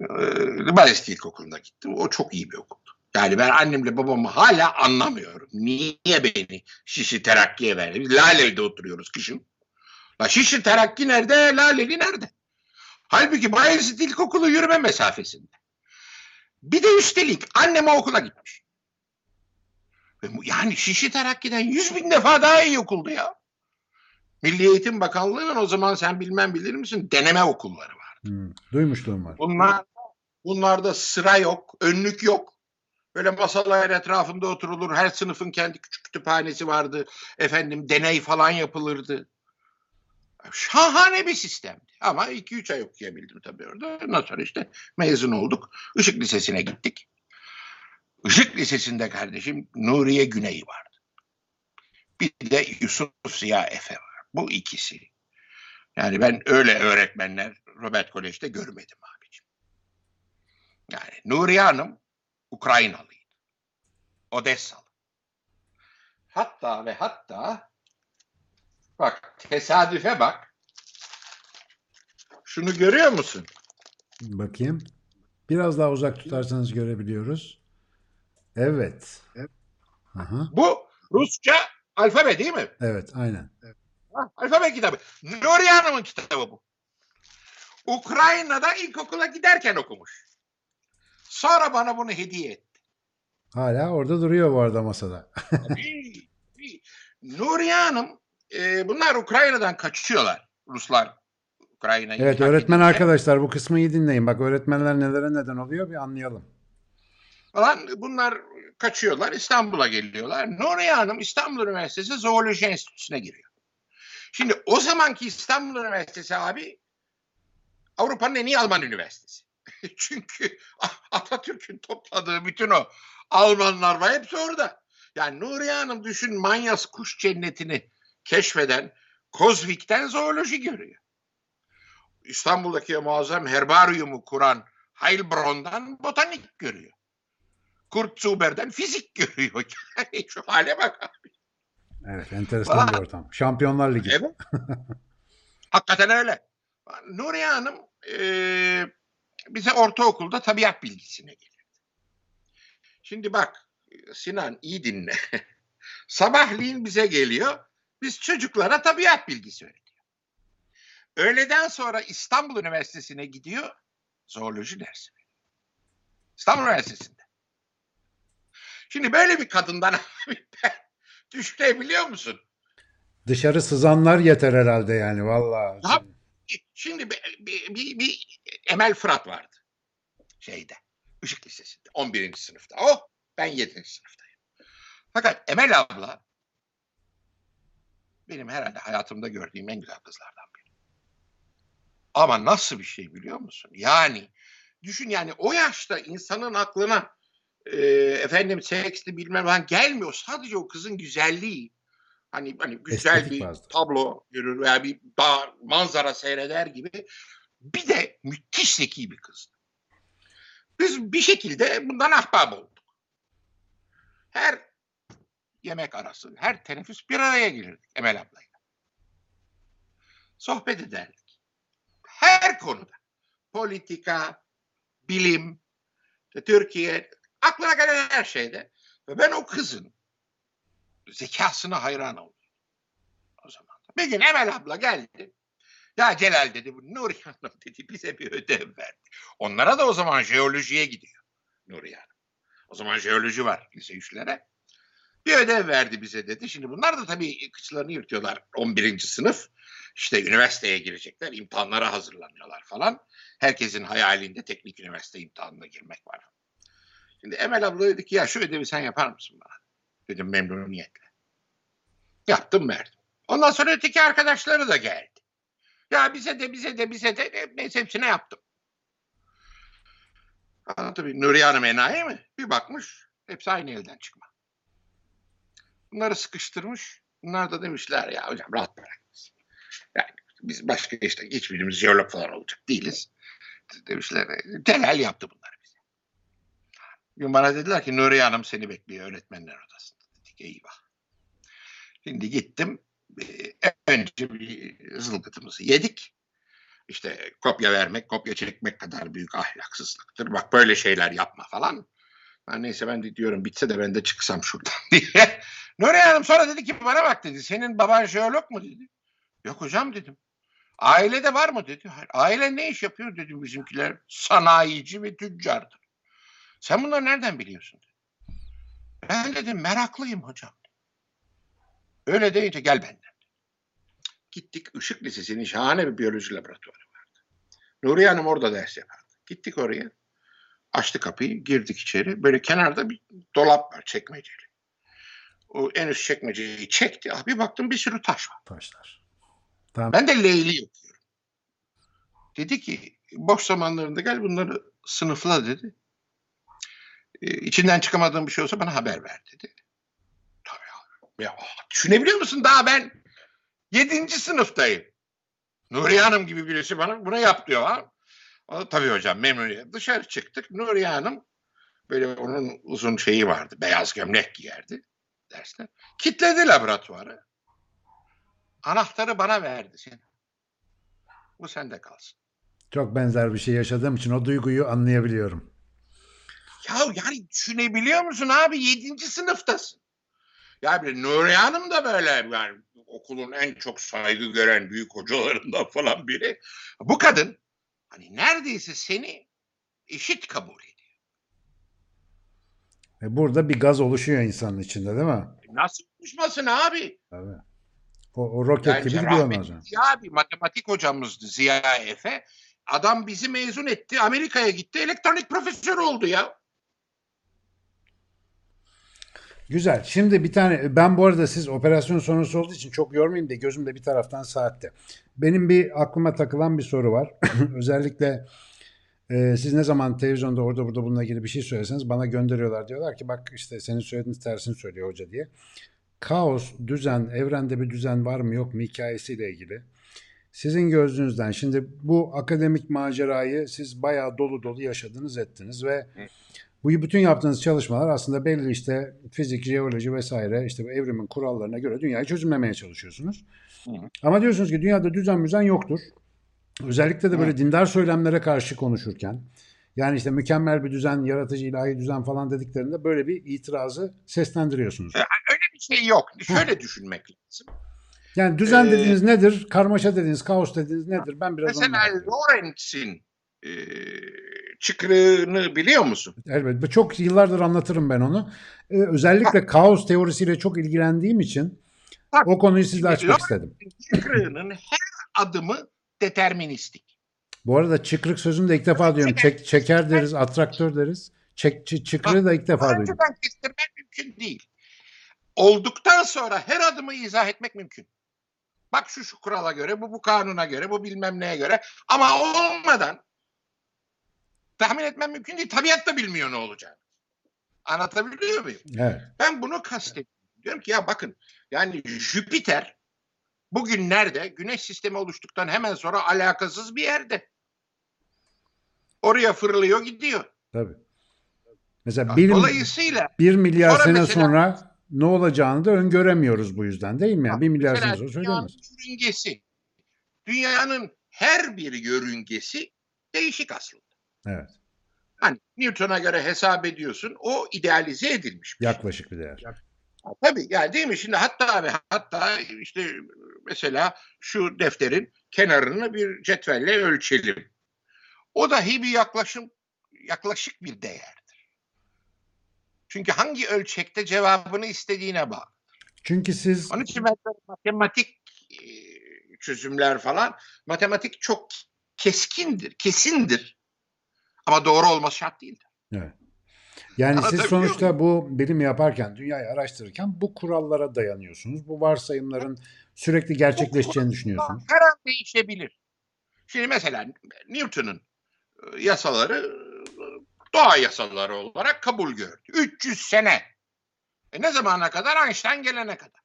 e, Bayezid İlkokulu'na gittim. O çok iyi bir okuldu. Yani ben annemle babamı hala anlamıyorum. Niye beni Şişli Terakki'ye verdi? Biz Laleli'de oturuyoruz kışın. La Şişli Terakki nerede? Laleli nerede? Halbuki Bayezid İlkokulu yürüme mesafesinde. Bir de üstelik annem o okula gitmiş. Yani Şişli Terakki'den yüz bin defa daha iyi okuldu ya. Milli Eğitim Bakanlığı'nın o zaman sen bilmem bilir misin deneme okulları var. Hmm. Duymuşluğum var. Bunlar bunlarda sıra yok, önlük yok. Böyle masalar etrafında oturulur. Her sınıfın kendi küçük kütüphanesi vardı. Efendim deney falan yapılırdı. Şahane bir sistemdi. Ama 2-3 ay okuyabildim tabii orada. Ondan sonra işte mezun olduk. Işık Lisesi'ne gittik. Işık Lisesi'nde kardeşim Nuriye Güney vardı. Bir de Yusuf Ziya Efe var. Bu ikisi. Yani ben öyle öğretmenler Robert Kolej'de görmedim abicim. Yani Nuriye Hanım Ukraynalıydı. Odessalı. Hatta ve hatta bak tesadüfe bak. Şunu görüyor musun? Bakayım. Biraz daha uzak tutarsanız görebiliyoruz. Evet. Aha. Bu Rusça alfabe değil mi? Evet, aynen. Ha, alfabe kitabı. Nuriye Hanım'ın kitabı bu. Ukrayna'da ilkokula giderken okumuş. Sonra bana bunu hediye etti. Hala orada duruyor bu arada masada. Tabii. Nuriye Hanım e, bunlar Ukrayna'dan kaçıyorlar. Ruslar Ukrayna'yı. Evet öğretmen edince arkadaşlar bu kısmı iyi dinleyin. Bak öğretmenler nelere neden oluyor bir anlayalım. Falan bunlar kaçıyorlar İstanbul'a geliyorlar. Nuriye Hanım İstanbul Üniversitesi Zooloji Enstitüsü'ne giriyor. Şimdi o zamanki İstanbul Üniversitesi abi Avrupa'nın en iyi Alman üniversitesi. Çünkü Atatürk'ün topladığı bütün o Almanlar var hepsi orada. Yani Nuriye Hanım düşün Manyas kuş cennetini keşfeden Kozvik'ten zooloji görüyor. İstanbul'daki muazzam herbaryumu kuran Heilbronn'dan botanik görüyor. Kurt Zuber'den fizik görüyor. Yani şu hale bak. Evet enteresan bir Valla. ortam. Şampiyonlar Ligi. Evet. Hakikaten öyle. Nuriye Hanım eee, bize ortaokulda tabiat bilgisine gelirdi. Şimdi bak Sinan iyi dinle. Sabahleyin bize geliyor. Biz çocuklara tabiat bilgisi öğretiyor. Öğleden sonra İstanbul Üniversitesi'ne gidiyor. Zooloji dersi. İstanbul Üniversitesi'nde. Şimdi böyle bir kadından düşünebiliyor musun? Dışarı sızanlar yeter herhalde yani valla. Ya- Şimdi bir, bir, bir, bir Emel Fırat vardı şeyde. Işık Lisesi'nde 11. sınıfta. O ben 7. sınıftayım. Fakat Emel abla benim herhalde hayatımda gördüğüm en güzel kızlardan biri. Ama nasıl bir şey biliyor musun? Yani düşün yani o yaşta insanın aklına e, efendim seksli bilmem ne gelmiyor. Sadece o kızın güzelliği. Hani hani güzel Estetik bir bazda. tablo görür veya bir dağ, manzara seyreder gibi. Bir de müthiş zeki bir kızdı. Biz bir şekilde bundan ahbap olduk. Her yemek arası, her teneffüs bir araya gelirdik Emel ablayla. Sohbet ederdik. Her konuda. Politika, bilim, Türkiye, aklına gelen her şeyde. Ve ben o kızın zekasına hayran oldum. O zaman. Bir gün Emel abla geldi. Ya Celal dedi bu Nuriye Hanım dedi bize bir ödev verdi. Onlara da o zaman jeolojiye gidiyor Nuriye Hanım. O zaman jeoloji var lise üçlere. Bir ödev verdi bize dedi. Şimdi bunlar da tabii kıçlarını yırtıyorlar 11. sınıf. İşte üniversiteye girecekler, imtihanlara hazırlanıyorlar falan. Herkesin hayalinde teknik üniversite imtihanına girmek var. Şimdi Emel abla dedi ki ya şu ödevi sen yapar mısın bana? Dedim memnuniyetle. Yaptım verdim. Ondan sonra öteki arkadaşları da geldi. Ya bize de bize de bize de neyse hepsine yaptım. Aa, tabii Nuriye Hanım enayi mi? Bir bakmış hepsi aynı elden çıkma. Bunları sıkıştırmış. Bunlar da demişler ya hocam rahat bırak. Yani biz başka işte hiçbirimiz jeolog falan olacak değiliz. Demişler Celal yaptı. Bir gün bana dediler ki Nuriye Hanım seni bekliyor öğretmenler odasında. Dedik eyvah. Şimdi gittim. Önce bir zılgıtımızı yedik. İşte kopya vermek, kopya çekmek kadar büyük ahlaksızlıktır. Bak böyle şeyler yapma falan. Ben neyse ben de diyorum bitse de ben de çıksam şuradan diye. Nuriye Hanım sonra dedi ki bana bak dedi. Senin baban jeolog mu dedi. Yok hocam dedim. Ailede var mı dedi. Hayır. Aile ne iş yapıyor dedim bizimkiler. Sanayici ve tüccardır. Sen bunları nereden biliyorsun? Dedi. Ben dedim meraklıyım hocam. Öyle deyince gel benden. Gittik Işık Lisesi'nin şahane bir biyoloji laboratuvarı vardı. Nuriye Hanım orada ders yapardı. Gittik oraya. Açtı kapıyı, girdik içeri. Böyle kenarda bir dolap var, çekmeceli. O en üst çekmeceyi çekti. Ah, Bir baktım bir sürü taş var. Taşlar. Tamam. Ben de Leyli yapıyorum. Dedi ki boş zamanlarında gel bunları sınıfla dedi. Ee, içinden çıkamadığım bir şey olsa bana haber ver dedi. Tabii abi. Ya, düşünebiliyor musun daha ben 7. sınıftayım. Nuriye Hanım gibi birisi bana bunu yap diyor. Ha? O, tabii hocam memnuniyet. Dışarı çıktık. Nuriye Hanım böyle onun uzun şeyi vardı. Beyaz gömlek giyerdi derste. Kitledi laboratuvarı. Anahtarı bana verdi. Bu sende kalsın. Çok benzer bir şey yaşadığım için o duyguyu anlayabiliyorum. Ya yani düşünebiliyor musun abi? Yedinci sınıftasın. Ya bir Nuriye Hanım da böyle yani okulun en çok saygı gören büyük hocalarından falan biri. Bu kadın hani neredeyse seni eşit kabul ediyor. E, burada bir gaz oluşuyor insanın içinde değil mi? Nasıl konuşmasın abi? Tabii. O, o roket Bence gibi gidiyor sonra. Ziya bir matematik hocamızdı Ziya Efe. Adam bizi mezun etti. Amerika'ya gitti. Elektronik profesör oldu ya. Güzel. Şimdi bir tane ben bu arada siz operasyon sonrası olduğu için çok yormayayım da gözüm de bir taraftan saatte. Benim bir aklıma takılan bir soru var. Özellikle e, siz ne zaman televizyonda orada burada bununla ilgili bir şey söyleseniz bana gönderiyorlar. Diyorlar ki bak işte senin söylediğin tersini söylüyor hoca diye. Kaos, düzen, evrende bir düzen var mı yok mu hikayesiyle ilgili. Sizin gözünüzden şimdi bu akademik macerayı siz bayağı dolu dolu yaşadınız ettiniz ve bu bütün yaptığınız çalışmalar aslında belli işte fizik, jeoloji vesaire işte evrimin kurallarına göre dünyayı çözümlemeye çalışıyorsunuz. Hı hı. Ama diyorsunuz ki dünyada düzen müzen yoktur. Özellikle de böyle dindar söylemlere karşı konuşurken yani işte mükemmel bir düzen, yaratıcı ilahi düzen falan dediklerinde böyle bir itirazı seslendiriyorsunuz. Öyle bir şey yok. Şöyle düşünmek lazım. Yani düzen Ee, dediğiniz nedir? Karmaşa dediğiniz, kaos dediğiniz nedir? Ben biraz Mesela. Lorenz'in e, çıkrığını biliyor musun? Elbette. Çok yıllardır anlatırım ben onu. Ee, özellikle kaos teorisiyle çok ilgilendiğim için Bak, o konuyu sizle açmak istedim. çıkrığının her adımı deterministik. Bu arada çıkrık sözünü de ilk defa diyorum. Çek, çeker deriz, atraktör deriz. Çek, çı- çıkrığı da ilk defa duydum. Önceden kestirmek mümkün değil. Olduktan sonra her adımı izah etmek mümkün. Bak şu şu kurala göre, bu bu kanuna göre, bu bilmem neye göre. Ama olmadan tahmin etmem mümkün değil. Tabiat da bilmiyor ne olacağını. Anlatabiliyor muyum? Evet. Ben bunu kastediyorum. Diyorum ki ya bakın yani Jüpiter bugün nerede? Güneş sistemi oluştuktan hemen sonra alakasız bir yerde. Oraya fırlıyor gidiyor. Tabii. Mesela bir, Dolayısıyla bir milyar Sonra sene mesela- sonra ne olacağını da öngöremiyoruz bu yüzden değil mi? Yani bir milyar sene sonra dünyanın söylemez. yörüngesi, dünyanın her bir yörüngesi değişik aslında. Evet. Hani Newton'a göre hesap ediyorsun, o idealize edilmiş. bir şey. Yaklaşık bir değer. Tabii yani değil mi? Şimdi hatta ve hatta işte mesela şu defterin kenarını bir cetvelle ölçelim. O dahi bir yaklaşım yaklaşık bir değerdir. Çünkü hangi ölçekte cevabını istediğine bağlı. Çünkü siz Onun için ben matematik e, çözümler falan matematik çok keskindir, kesindir. Ama doğru olması şart değildir. Evet. Yani siz Anlatabiliyor sonuçta bu bilim yaparken, dünyayı araştırırken bu kurallara dayanıyorsunuz. Bu varsayımların sürekli gerçekleşeceğini düşünüyorsunuz. Her an değişebilir. Şimdi mesela Newton'un e, yasaları e, doğa yasaları olarak kabul gördü. 300 sene. E ne zamana kadar? Einstein gelene kadar.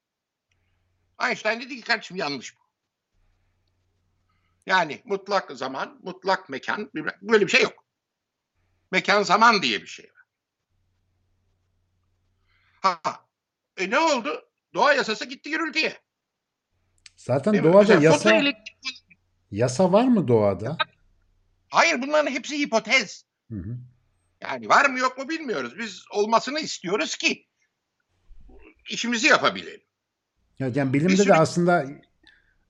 Einstein dedi ki kardeşim yanlış bu. Yani mutlak zaman, mutlak mekan, böyle bir şey yok. Mekan zaman diye bir şey var. Ha, e ne oldu? Doğa yasası gitti gürültüye. Zaten Değil doğada yasa yasa var mı doğada? Hayır bunların hepsi hipotez. Hı hı. Yani var mı yok mu bilmiyoruz. Biz olmasını istiyoruz ki işimizi yapabilelim. Yani bilimde Bir de sürü- aslında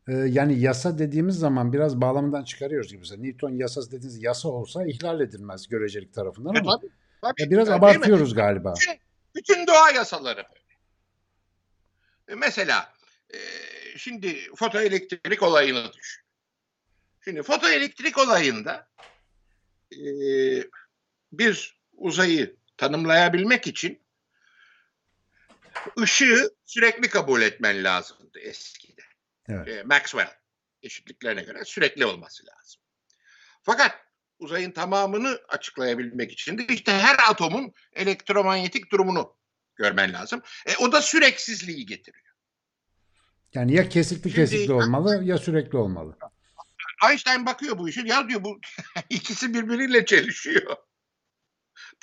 yani yasa dediğimiz zaman biraz bağlamından çıkarıyoruz gibi. Mesela Newton yasası dediğiniz yasa olsa ihlal edilmez görecelik tarafından E ama tabii, tabii. ya biraz abartıyoruz galiba. Bütün, bütün doğa yasaları. E mesela e, şimdi fotoelektrik olayını düşün. Şimdi fotoelektrik olayında e, bir uzayı tanımlayabilmek için ışığı sürekli kabul etmen lazımdı eskiden. Evet. E, Maxwell eşitliklerine göre sürekli olması lazım. Fakat uzayın tamamını açıklayabilmek için de işte her atomun elektromanyetik durumunu görmen lazım. E, o da süreksizliği getiriyor. Yani ya kesikli Şimdi- kesikli olmalı ya sürekli olmalı. Einstein bakıyor bu işe ya diyor bu ikisi birbiriyle çelişiyor.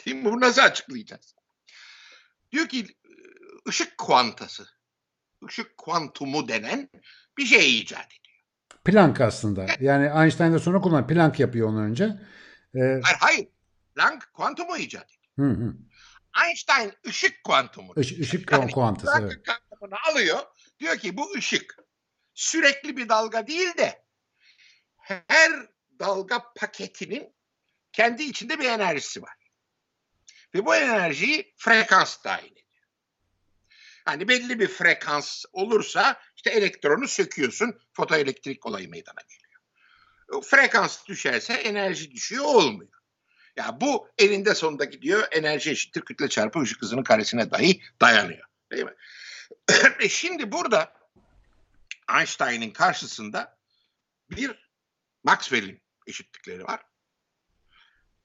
Değil mi? Bunu nasıl açıklayacağız? Diyor ki ışık kuantası, ışık kuantumu denen bir şey icat ediyor. Planck aslında. Yani Einstein'da sonra kullan Planck yapıyor onu önce. Ee, Hayır, hayır. Planck kuantumu icat ediyor. hı hı. Einstein ışık kuantumu. Iş- ışık Yani kuantısı. Evet. Kuantumunu alıyor. Diyor ki bu ışık sürekli bir dalga değil de her dalga paketinin kendi içinde bir enerjisi var. Ve bu enerjiyi frekans ediyor. Hani belli bir frekans olursa işte elektronu söküyorsun, fotoelektrik olayı meydana geliyor. Frekans düşerse enerji düşüyor olmuyor. Ya bu elinde sonunda gidiyor enerji eşittir kütle çarpı ışık hızının karesine dahi dayanıyor. Değil mi? E Şimdi burada Einstein'ın karşısında bir Maxwell'in eşitlikleri var.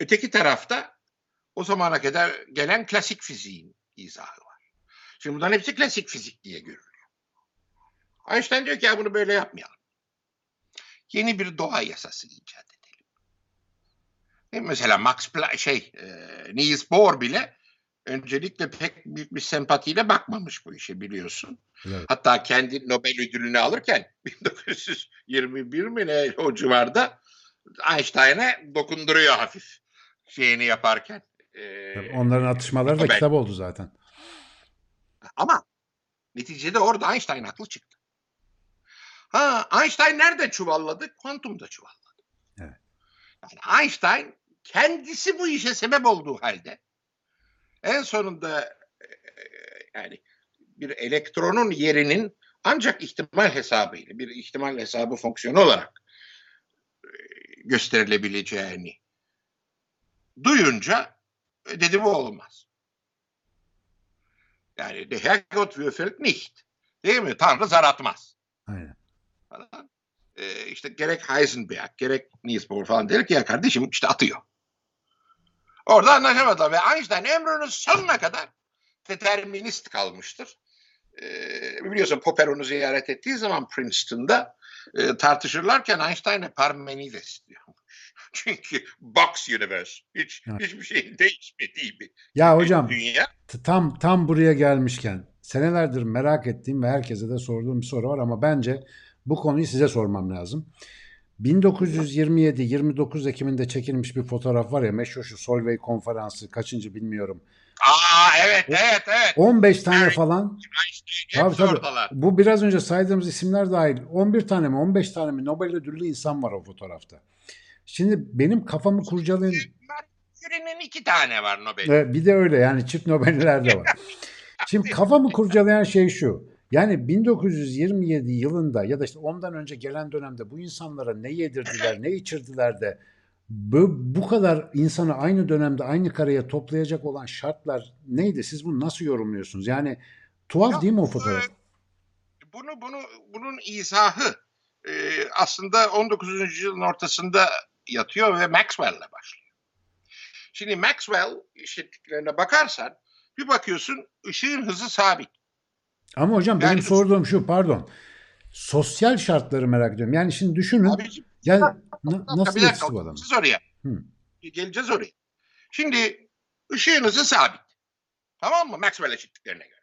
Öteki tarafta o zamana kadar gelen klasik fiziğin izahı var. Şimdi bunların hepsi klasik fizik diye görülüyor. Einstein diyor ki ya bunu böyle yapmayalım. Yeni bir doğa yasası icat edelim. Mi? Mesela Max Planck, şey, e, Niels Bohr bile öncelikle pek büyük bir sempatiyle bakmamış bu işe biliyorsun. Evet. Hatta kendi Nobel ödülünü alırken 1921 mi ne o civarda Einstein'e dokunduruyor hafif şeyini yaparken. Ee, Onların atışmaları da Nobel. kitap oldu zaten. Ama neticede orada Einstein haklı çıktı. Ha Einstein nerede çuvalladı? Kuantumda çuvalladı. Evet. Yani Einstein kendisi bu işe sebep olduğu halde en sonunda e, yani bir elektronun yerinin ancak ihtimal hesabıyla bir ihtimal hesabı fonksiyonu olarak e, gösterilebileceğini duyunca e, dedi bu olmaz. Yani der Herrgott würfelt nicht. Değil mi? Tanrı zar atmaz. Aynen. Falan. Ee, işte gerek Heisenberg, gerek Niels Bohr falan der ki ya kardeşim işte atıyor. Orada anlaşamadılar ve Einstein ömrünün sonuna kadar determinist kalmıştır. Ee, biliyorsun Popper onu ziyaret ettiği zaman Princeton'da e, tartışırlarken Einstein'e Parmenides diyormuş. Çünkü box universe hiç Evet. hiçbir şeyin değişmediği bir Ya hocam dünya. tam tam buraya gelmişken senelerdir merak ettiğim ve herkese de sorduğum bir soru var ama bence bu konuyu size sormam lazım. 1927-29 Ekim'inde çekilmiş bir fotoğraf var ya meşhur şu Solvay konferansı kaçıncı bilmiyorum. Aa evet evet evet. 15 tane Evet. falan Tabii, tabii. oradalar. bu biraz önce saydığımız isimler dahil 11 tane mi 15 tane mi Nobel ödüllü insan var o fotoğrafta. Şimdi benim kafamı kurcalayan Merkür'ün iki tane var Nobel. E, bir de öyle yani çift Nobel'ler de var. Şimdi kafamı kurcalayan şey şu. Yani 1927 yılında ya da işte ondan önce gelen dönemde bu insanlara ne yedirdiler, ne içirdiler de bu, bu kadar insanı aynı dönemde aynı kareye toplayacak olan şartlar neydi? Siz bunu nasıl yorumluyorsunuz? Yani tuhaf Ya, değil mi o fotoğraf? Bunu bunu bunun izahı e, aslında 19. yüzyılın ortasında yatıyor ve Maxwell'le başlıyor. Şimdi Maxwell eşitliklerine bakarsan bir bakıyorsun ışığın hızı sabit. Ama hocam benim yani- sorduğum şu pardon. Sosyal şartları merak ediyorum. Yani şimdi düşünün. Abiciğim, Yani dakika, nasıl yetişti bu adam? oraya. Hı. Geleceğiz oraya. Şimdi ışığın hızı sabit. Tamam mı? Maxwell eşitliklerine göre.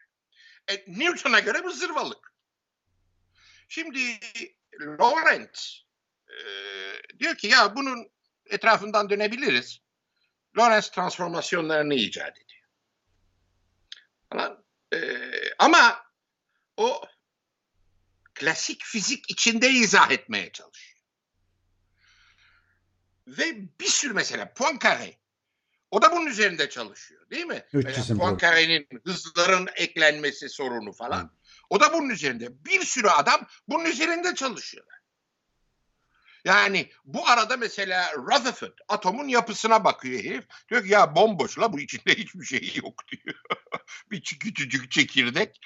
E, Newton'a göre bu zırvalık. Şimdi Lorentz e, diyor ki ya bunun etrafından dönebiliriz. Lorentz transformasyonlarını icat ediyor. Falan. E, ama o klasik fizik içinde izah etmeye çalışıyor. Ve bir sürü mesela Poincaré o da bunun üzerinde çalışıyor değil mi? Poincaré'nin hızların eklenmesi sorunu falan. O da bunun üzerinde. Bir sürü adam bunun üzerinde çalışıyorlar. Yani bu arada mesela Rutherford atomun yapısına bakıyor herif. Diyor ki ya bomboş la bu içinde hiçbir şey yok diyor. bir küçücük çekirdek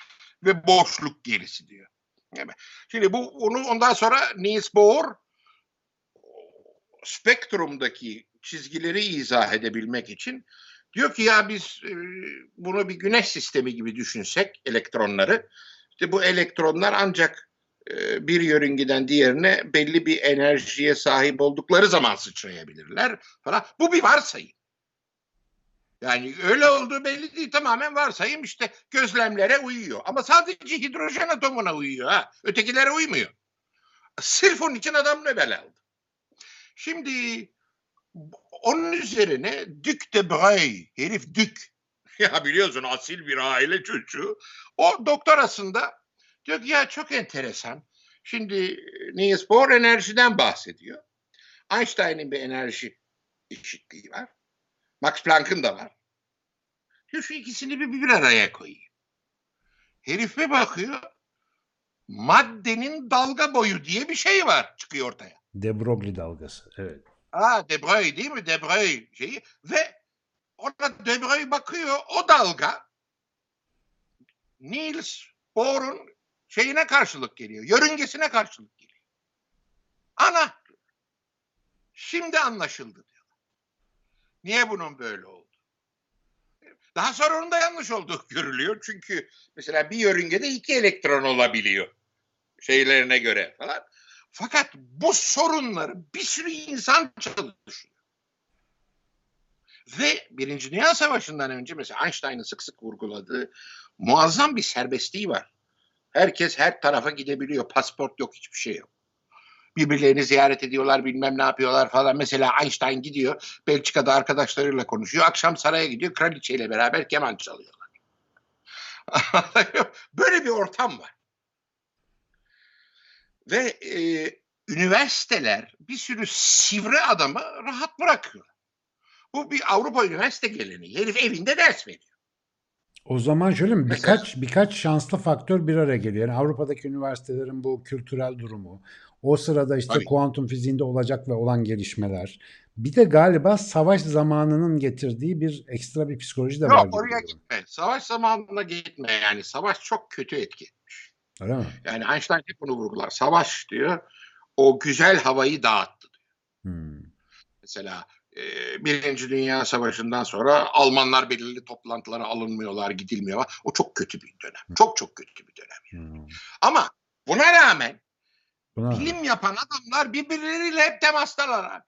ve boşluk gerisi diyor. Şimdi bu onu ondan sonra Niels Bohr spektrumdaki çizgileri izah edebilmek için diyor ki ya biz e, bunu bir güneş sistemi gibi düşünsek elektronları işte bu elektronlar ancak bir yörüngeden diğerine belli bir enerjiye sahip oldukları zaman sıçrayabilirler falan. Bu bir varsayım. Yani öyle olduğu belli değil. Tamamen varsayım işte gözlemlere uyuyor. Ama sadece hidrojen atomuna uyuyor. Ha. Ötekilere uymuyor. Sırf onun için adam Nobel aldı. Şimdi onun üzerine Duc de Broglie, herif Dük. Ya biliyorsun asil bir aile çocuğu. O doktorasında diyor ki ya çok enteresan. Şimdi Niels Bohr enerjiden bahsediyor. Einstein'in bir enerji eşitliği var. Max Planck'ın da var. Diyor şu ikisini bir, bir araya koyayım. Herif bir bakıyor. Maddenin dalga boyu diye bir şey var çıkıyor ortaya. De Broglie dalgası. Evet. Ha De Broglie değil mi? De Broglie şeyi ve ona De Broglie bakıyor o dalga Niels Bohr'un şeyine karşılık geliyor. Yörüngesine karşılık geliyor. Ana şimdi anlaşıldı diyor. Niye bunun böyle oldu? Daha sonra onun da yanlış olduğu görülüyor. Çünkü mesela bir yörüngede iki elektron olabiliyor. Şeylerine göre falan. Fakat bu sorunları bir sürü insan çalışıyor. Ve Birinci Dünya Savaşı'ndan önce mesela Einstein'ın sık sık vurguladığı muazzam bir serbestliği var. Herkes her tarafa gidebiliyor. Pasport yok, hiçbir şey yok. Birbirlerini ziyaret ediyorlar, bilmem ne yapıyorlar falan. Mesela Einstein gidiyor, Belçika'da arkadaşlarıyla konuşuyor. Akşam saraya gidiyor, kraliçeyle beraber keman çalıyorlar. Böyle bir ortam var. Ve e, üniversiteler bir sürü sivri adamı rahat bırakıyor. Bu bir Avrupa üniversite geleneği. Herif evinde ders veriyor. O zaman şöyle mi? Birkaç birkaç şanslı faktör bir araya geliyor. Yani Avrupa'daki üniversitelerin bu kültürel durumu, o sırada işte Tabii. kuantum fiziğinde olacak ve olan gelişmeler. Bir de galiba savaş zamanının getirdiği bir ekstra bir psikoloji de var Yok oraya gitme. Savaş zamanına gitme yani. Savaş çok kötü etki. Öyle mi? Yani Einstein hep bunu vurgular. Savaş diyor o güzel havayı dağıttı. Hmm. Mesela Birinci Dünya Savaşı'ndan sonra Almanlar belirli toplantılara alınmıyorlar, gidilmiyor. O çok kötü bir dönem. Çok çok kötü bir dönem. Hmm. Ama buna rağmen Buna bilim yapan adamlar birbirleriyle hep temastalar abi.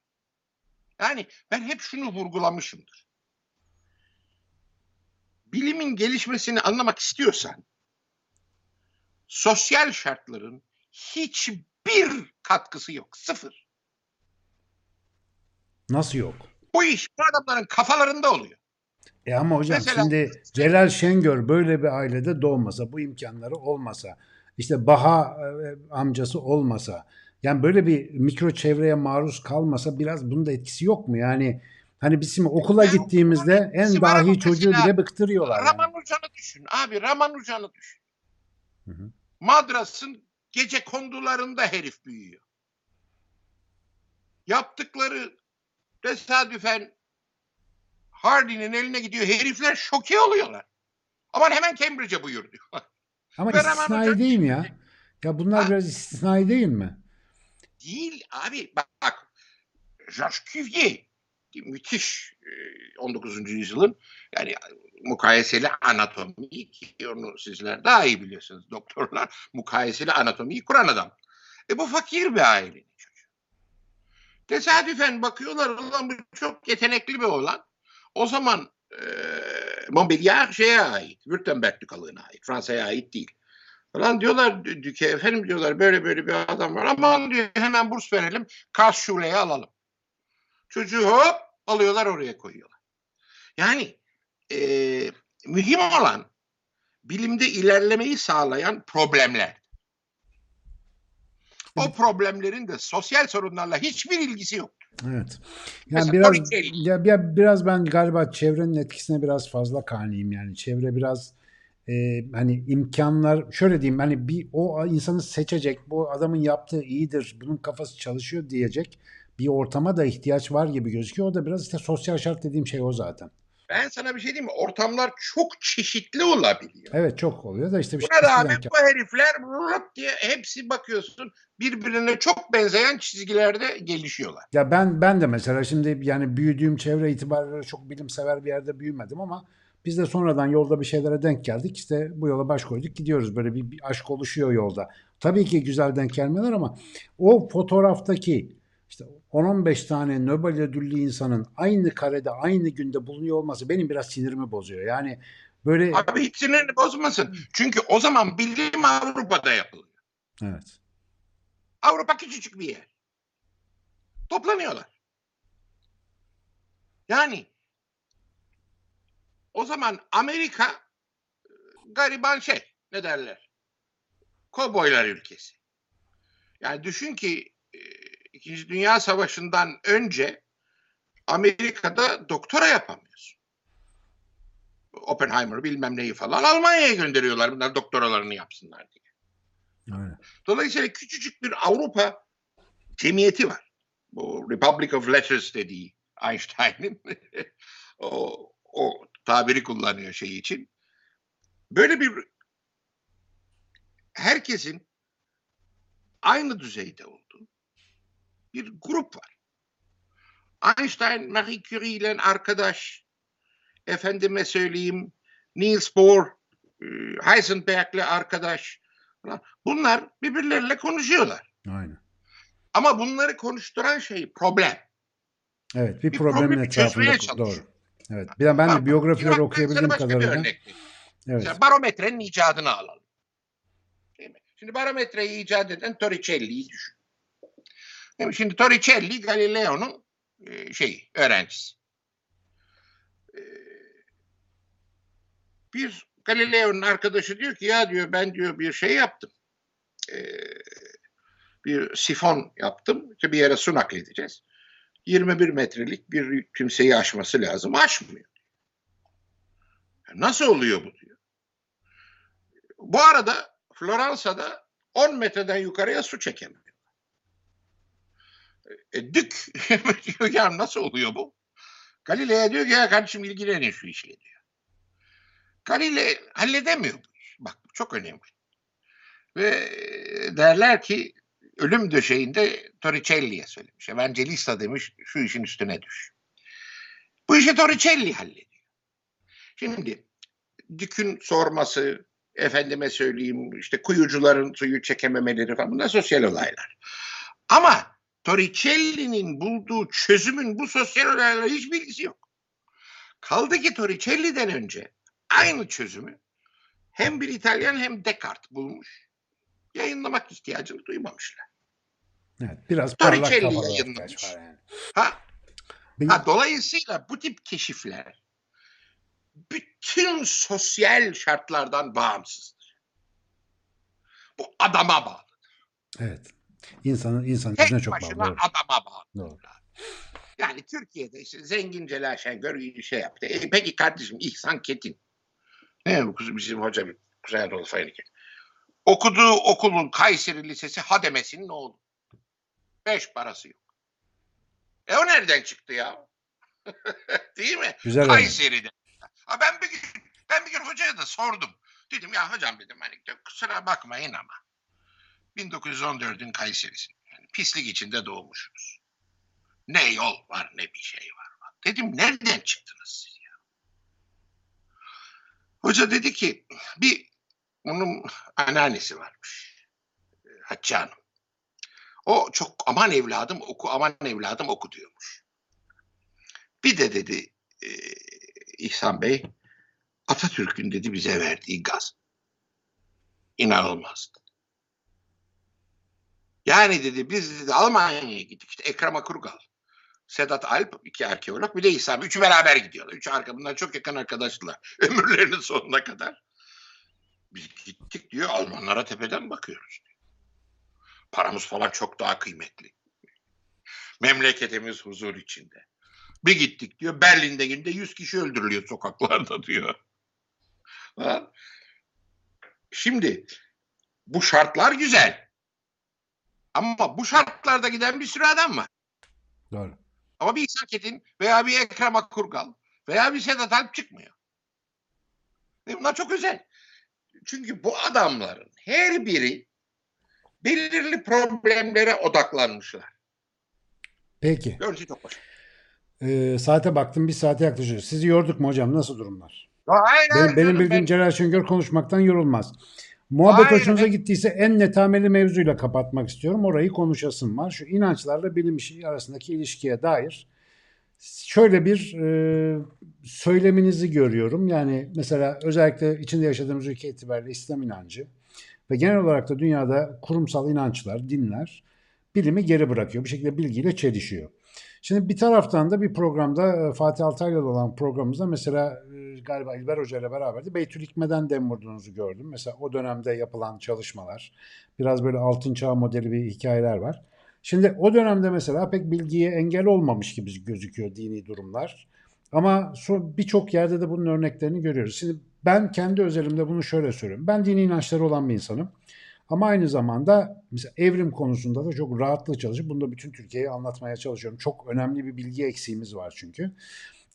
Yani ben hep şunu vurgulamışımdır. Bilimin gelişmesini anlamak istiyorsan sosyal şartların hiçbir katkısı yok. Sıfır. Nasıl yok? Bu iş bu adamların kafalarında oluyor. E ama hocam Mesela- şimdi Celal Şengör böyle bir ailede doğmasa, bu imkanları olmasa, işte Baha e, amcası olmasa, yani böyle bir mikro çevreye maruz kalmasa biraz bunun da etkisi yok mu? Yani hani bizim okula Ya, gittiğimizde en dahi çocuğu mesela bile bıktırıyorlar. yani. Ramanujan'ı düşün. Abi Ramanujan'ı düşün. Hı hı. Madras'ın gece kondularında herif büyüyor. Yaptıkları tesadüfen Hardy'nin eline gidiyor. Herifler şoke oluyorlar. Aman hemen Cambridge'e buyur diyor. Ama Ramanujan istisnai değil mi ya? Ya bunlar Ha? biraz istisnai değil mi? Değil abi bak, bak. Georges Cuvier müthiş e, 19. yüzyılın yani mukayeseli anatomi ki onu sizler daha iyi biliyorsunuz doktorlar mukayeseli anatomiyi kuran adam. E bu fakir bir ailenin. Tesadüfen bakıyorlar ulan bu çok yetenekli bir oğlan. O zaman e, Montbéliard şeye ait, Württemberg dükalığına ait, Fransa'ya ait değil. Falan diyorlar Düke efendim diyorlar böyle böyle bir adam var. Aman diyor hemen burs verelim. Karlsruhe'ye alalım. Çocuğu hop alıyorlar oraya koyuyorlar. Yani eee, mühim olan bilimde ilerlemeyi sağlayan problemler. O problemlerin de sosyal sorunlarla hiçbir ilgisi yok. Evet. Mesela Yani biraz Torricelli. ya, ya biraz ben galiba çevrenin etkisine biraz fazla kaniyim yani. Çevre biraz e, hani imkanlar şöyle diyeyim hani bir o insanı seçecek, bu adamın yaptığı iyidir, bunun kafası çalışıyor diyecek bir ortama da ihtiyaç var gibi gözüküyor. O da biraz işte sosyal şart dediğim şey o zaten. Ben sana bir şey diyeyim mi? Ortamlar çok çeşitli olabiliyor. Evet çok oluyor da işte bir Buna rağmen eskiden- bu herifler rup diye hepsi bakıyorsun birbirine çok benzeyen çizgilerde gelişiyorlar. Ya ben ben de mesela şimdi yani büyüdüğüm çevre itibariyle çok bilimsever bir yerde büyümedim ama biz de sonradan yolda bir şeylere denk geldik. İşte bu yola baş koyduk gidiyoruz. Böyle bir, bir aşk oluşuyor yolda. Tabii ki güzel denk gelmeler ama o fotoğraftaki işte 10-15 tane Nobel ödüllü insanın aynı karede aynı günde bulunuyor olması benim biraz sinirimi bozuyor. Yani böyle Abi hiç sinirini bozmasın. Çünkü o zaman bilim Avrupa'da yapılıyor. evet. Avrupa küçücük bir yer. Toplanıyorlar. Yani o zaman Amerika e, gariban şey ne derler? Kovboylar ülkesi. Yani düşün ki İkinci Dünya Savaşı'ndan önce Amerika'da doktora yapamıyorsun. O Oppenheimer bilmem neyi falan Almanya'ya gönderiyorlar bunlar doktoralarını yapsınlar diye. Aynen. Dolayısıyla küçücük bir Avrupa cemiyeti var. Bu Republic of Letters dediği Einstein'ın o, o tabiri kullanıyor şey için. Böyle bir herkesin aynı düzeyde olduğu bir grup var. Einstein, Marie Curie ile arkadaş, efendime söyleyeyim Niels Bohr, e, Heisenberg'le arkadaş. Bunlar birbirleriyle konuşuyorlar. Aynen. Ama bunları konuşturan şey problem. Evet bir Bir problemin problemi etrafında doğru. Evet. Bir de ben de ben okuyabildiğim kadarıyla. Evet. Mesela barometrenin icadını alalım. Şimdi barometreyi icat eden Torricelli'yi düşün. Şimdi Torricelli Galileo'nun e, şeyi, öğrencisi. E, bir Galileo'nun arkadaşı diyor ki ya diyor ben diyor bir şey yaptım. E, bir sifon yaptım. İşte bir yere su nakledeceğiz. 21 metrelik bir kimseyi aşması lazım. Aşmıyor. Nasıl oluyor bu diyor. Bu arada Floransa'da 10 metreden yukarıya su çekemiyor. E, dük diyor ya nasıl oluyor bu? Galileo diyor ki ya kardeşim ilgilenin şu işle diyor. Galileo halledemiyor bu iş. Bak çok önemli. Ve e, derler ki ölüm döşeğinde Torricelli'ye söylemiş. Evangelista demiş şu işin üstüne düş. Bu işi Torricelli hallediyor. Şimdi Dük'ün sorması, efendime söyleyeyim işte kuyucuların suyu çekememeleri falan bunlar sosyal olaylar. Ama Torricelli'nin bulduğu çözümün bu sosyal olaylarla hiç bilgisi yok. Kaldı ki Torricelli'den önce aynı çözümü hem bir İtalyan hem Descartes bulmuş. Yayınlamak ihtiyacını duymamışlar. Evet. Biraz Torricelli yayınlamış. yani. Ha, ha, dolayısıyla bu tip keşifler bütün sosyal şartlardan bağımsızdır. Bu adama bağlı. Evet. İnsanın insanın Tek çok başına bağlı. Adama bağlı. Doğru. Yani Türkiye'de işte zengin Celal Şengör bir şey yaptı. E, peki kardeşim İhsan Ketin. Ne bu kızım bizim hoca bir Kuzey Anadolu Faylık. Okuduğu okulun Kayseri Lisesi Hademesi'nin oğlu. Beş parası yok. E o nereden çıktı ya? Değil mi? Güzel. Kayseri'de. Ha ben bir gün ben bir gün hocaya da sordum. Dedim ya hocam dedim hani kusura bakmayın ama 1914'ün Kayseri'si. Yani pislik içinde doğmuşuz. Ne yol var ne bir şey var. Dedim nereden çıktınız siz ya? Hoca dedi ki bir onun anneannesi varmış. e, Hatice Hanım. O çok aman evladım oku aman evladım oku diyormuş. Bir de dedi e, İhsan Bey Atatürk'ün dedi bize verdiği gaz. İnanılmaz. Yani dedi biz dedi Almanya'ya gittik işte Ekrem Akurgal. Sedat Alp iki arkeolog bir de Bey. Üçü beraber gidiyorlar. Üç arka bunlar çok yakın arkadaşlar. Ömürlerinin sonuna kadar. Biz gittik diyor Almanlara tepeden bakıyoruz. Paramız falan çok daha kıymetli. Memleketimiz huzur içinde. Bir gittik diyor Berlin'de günde 100 kişi öldürülüyor sokaklarda diyor. Ha? Şimdi bu şartlar güzel. Ama bu şartlarda giden bir sürü adam var. Doğru. Ama bir İhsan Ketin veya bir Ekrem Akkurgal veya bir Sedat Alp çıkmıyor. Ve bunlar çok özel. Çünkü bu adamların her biri belirli problemlere odaklanmışlar. Peki. Görüntü çok başarılı. Ee, saate baktım. Bir saate yaklaşıyor. Sizi yorduk mu hocam? Nasıl durumlar? Hayır, Benim, hayır benim bildiğim ben- Celal Şengör konuşmaktan yorulmaz. Muhabbet Hayır, hoşunuza gittiyse en netameli mevzuyla kapatmak istiyorum. Orayı konuşasım var. Şu inançlarla bilim işi arasındaki ilişkiye dair şöyle bir e, söyleminizi görüyorum. Yani mesela özellikle içinde yaşadığımız ülke itibariyle İslam inancı ve genel olarak da dünyada kurumsal inançlar, dinler bilimi geri bırakıyor. Bir şekilde bilgiyle çelişiyor. Şimdi bir taraftan da bir programda e, Fatih Altaylı'da olan programımızda mesela e, galiba İlber Hoca ile beraber de Beytül Hikme'den dem vurduğunuzu gördüm. Mesela o dönemde yapılan çalışmalar, biraz böyle altın çağ modeli bir hikayeler var. Şimdi o dönemde mesela pek bilgiye engel olmamış gibi gözüküyor dini durumlar. Ama birçok yerde de bunun örneklerini görüyoruz. Şimdi ben kendi özelimde bunu şöyle söylüyorum. Ben dini inançları olan bir insanım. Ama aynı zamanda mesela evrim konusunda da çok rahatlıkla çalışıp bunu da bütün Türkiye'ye anlatmaya çalışıyorum. Çok önemli bir bilgi eksiğimiz var çünkü.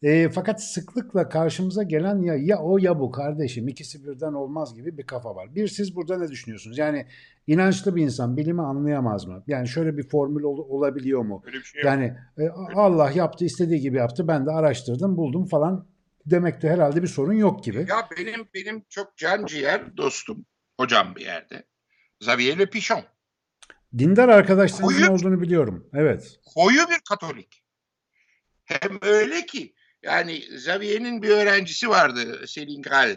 E, fakat sıklıkla karşımıza gelen ya ya o ya bu kardeşim ikisi birden olmaz gibi bir kafa var. Bir siz burada ne düşünüyorsunuz? Yani inançlı bir insan bilimi anlayamaz mı? Yani şöyle bir formül ol- olabiliyor mu? Öyle bir şey yok. Yani e, Allah yaptı istediği gibi yaptı ben de araştırdım buldum falan demekte herhalde bir sorun yok gibi. Ya benim benim çok can ciğer dostum, hocam bir yerde. Xavier Le Pichon. Dindar arkadaşlarınızın Koyu- olduğunu biliyorum. Evet. Koyu bir Katolik. Hem öyle ki yani Xavier'in bir öğrencisi vardı Selin Gal.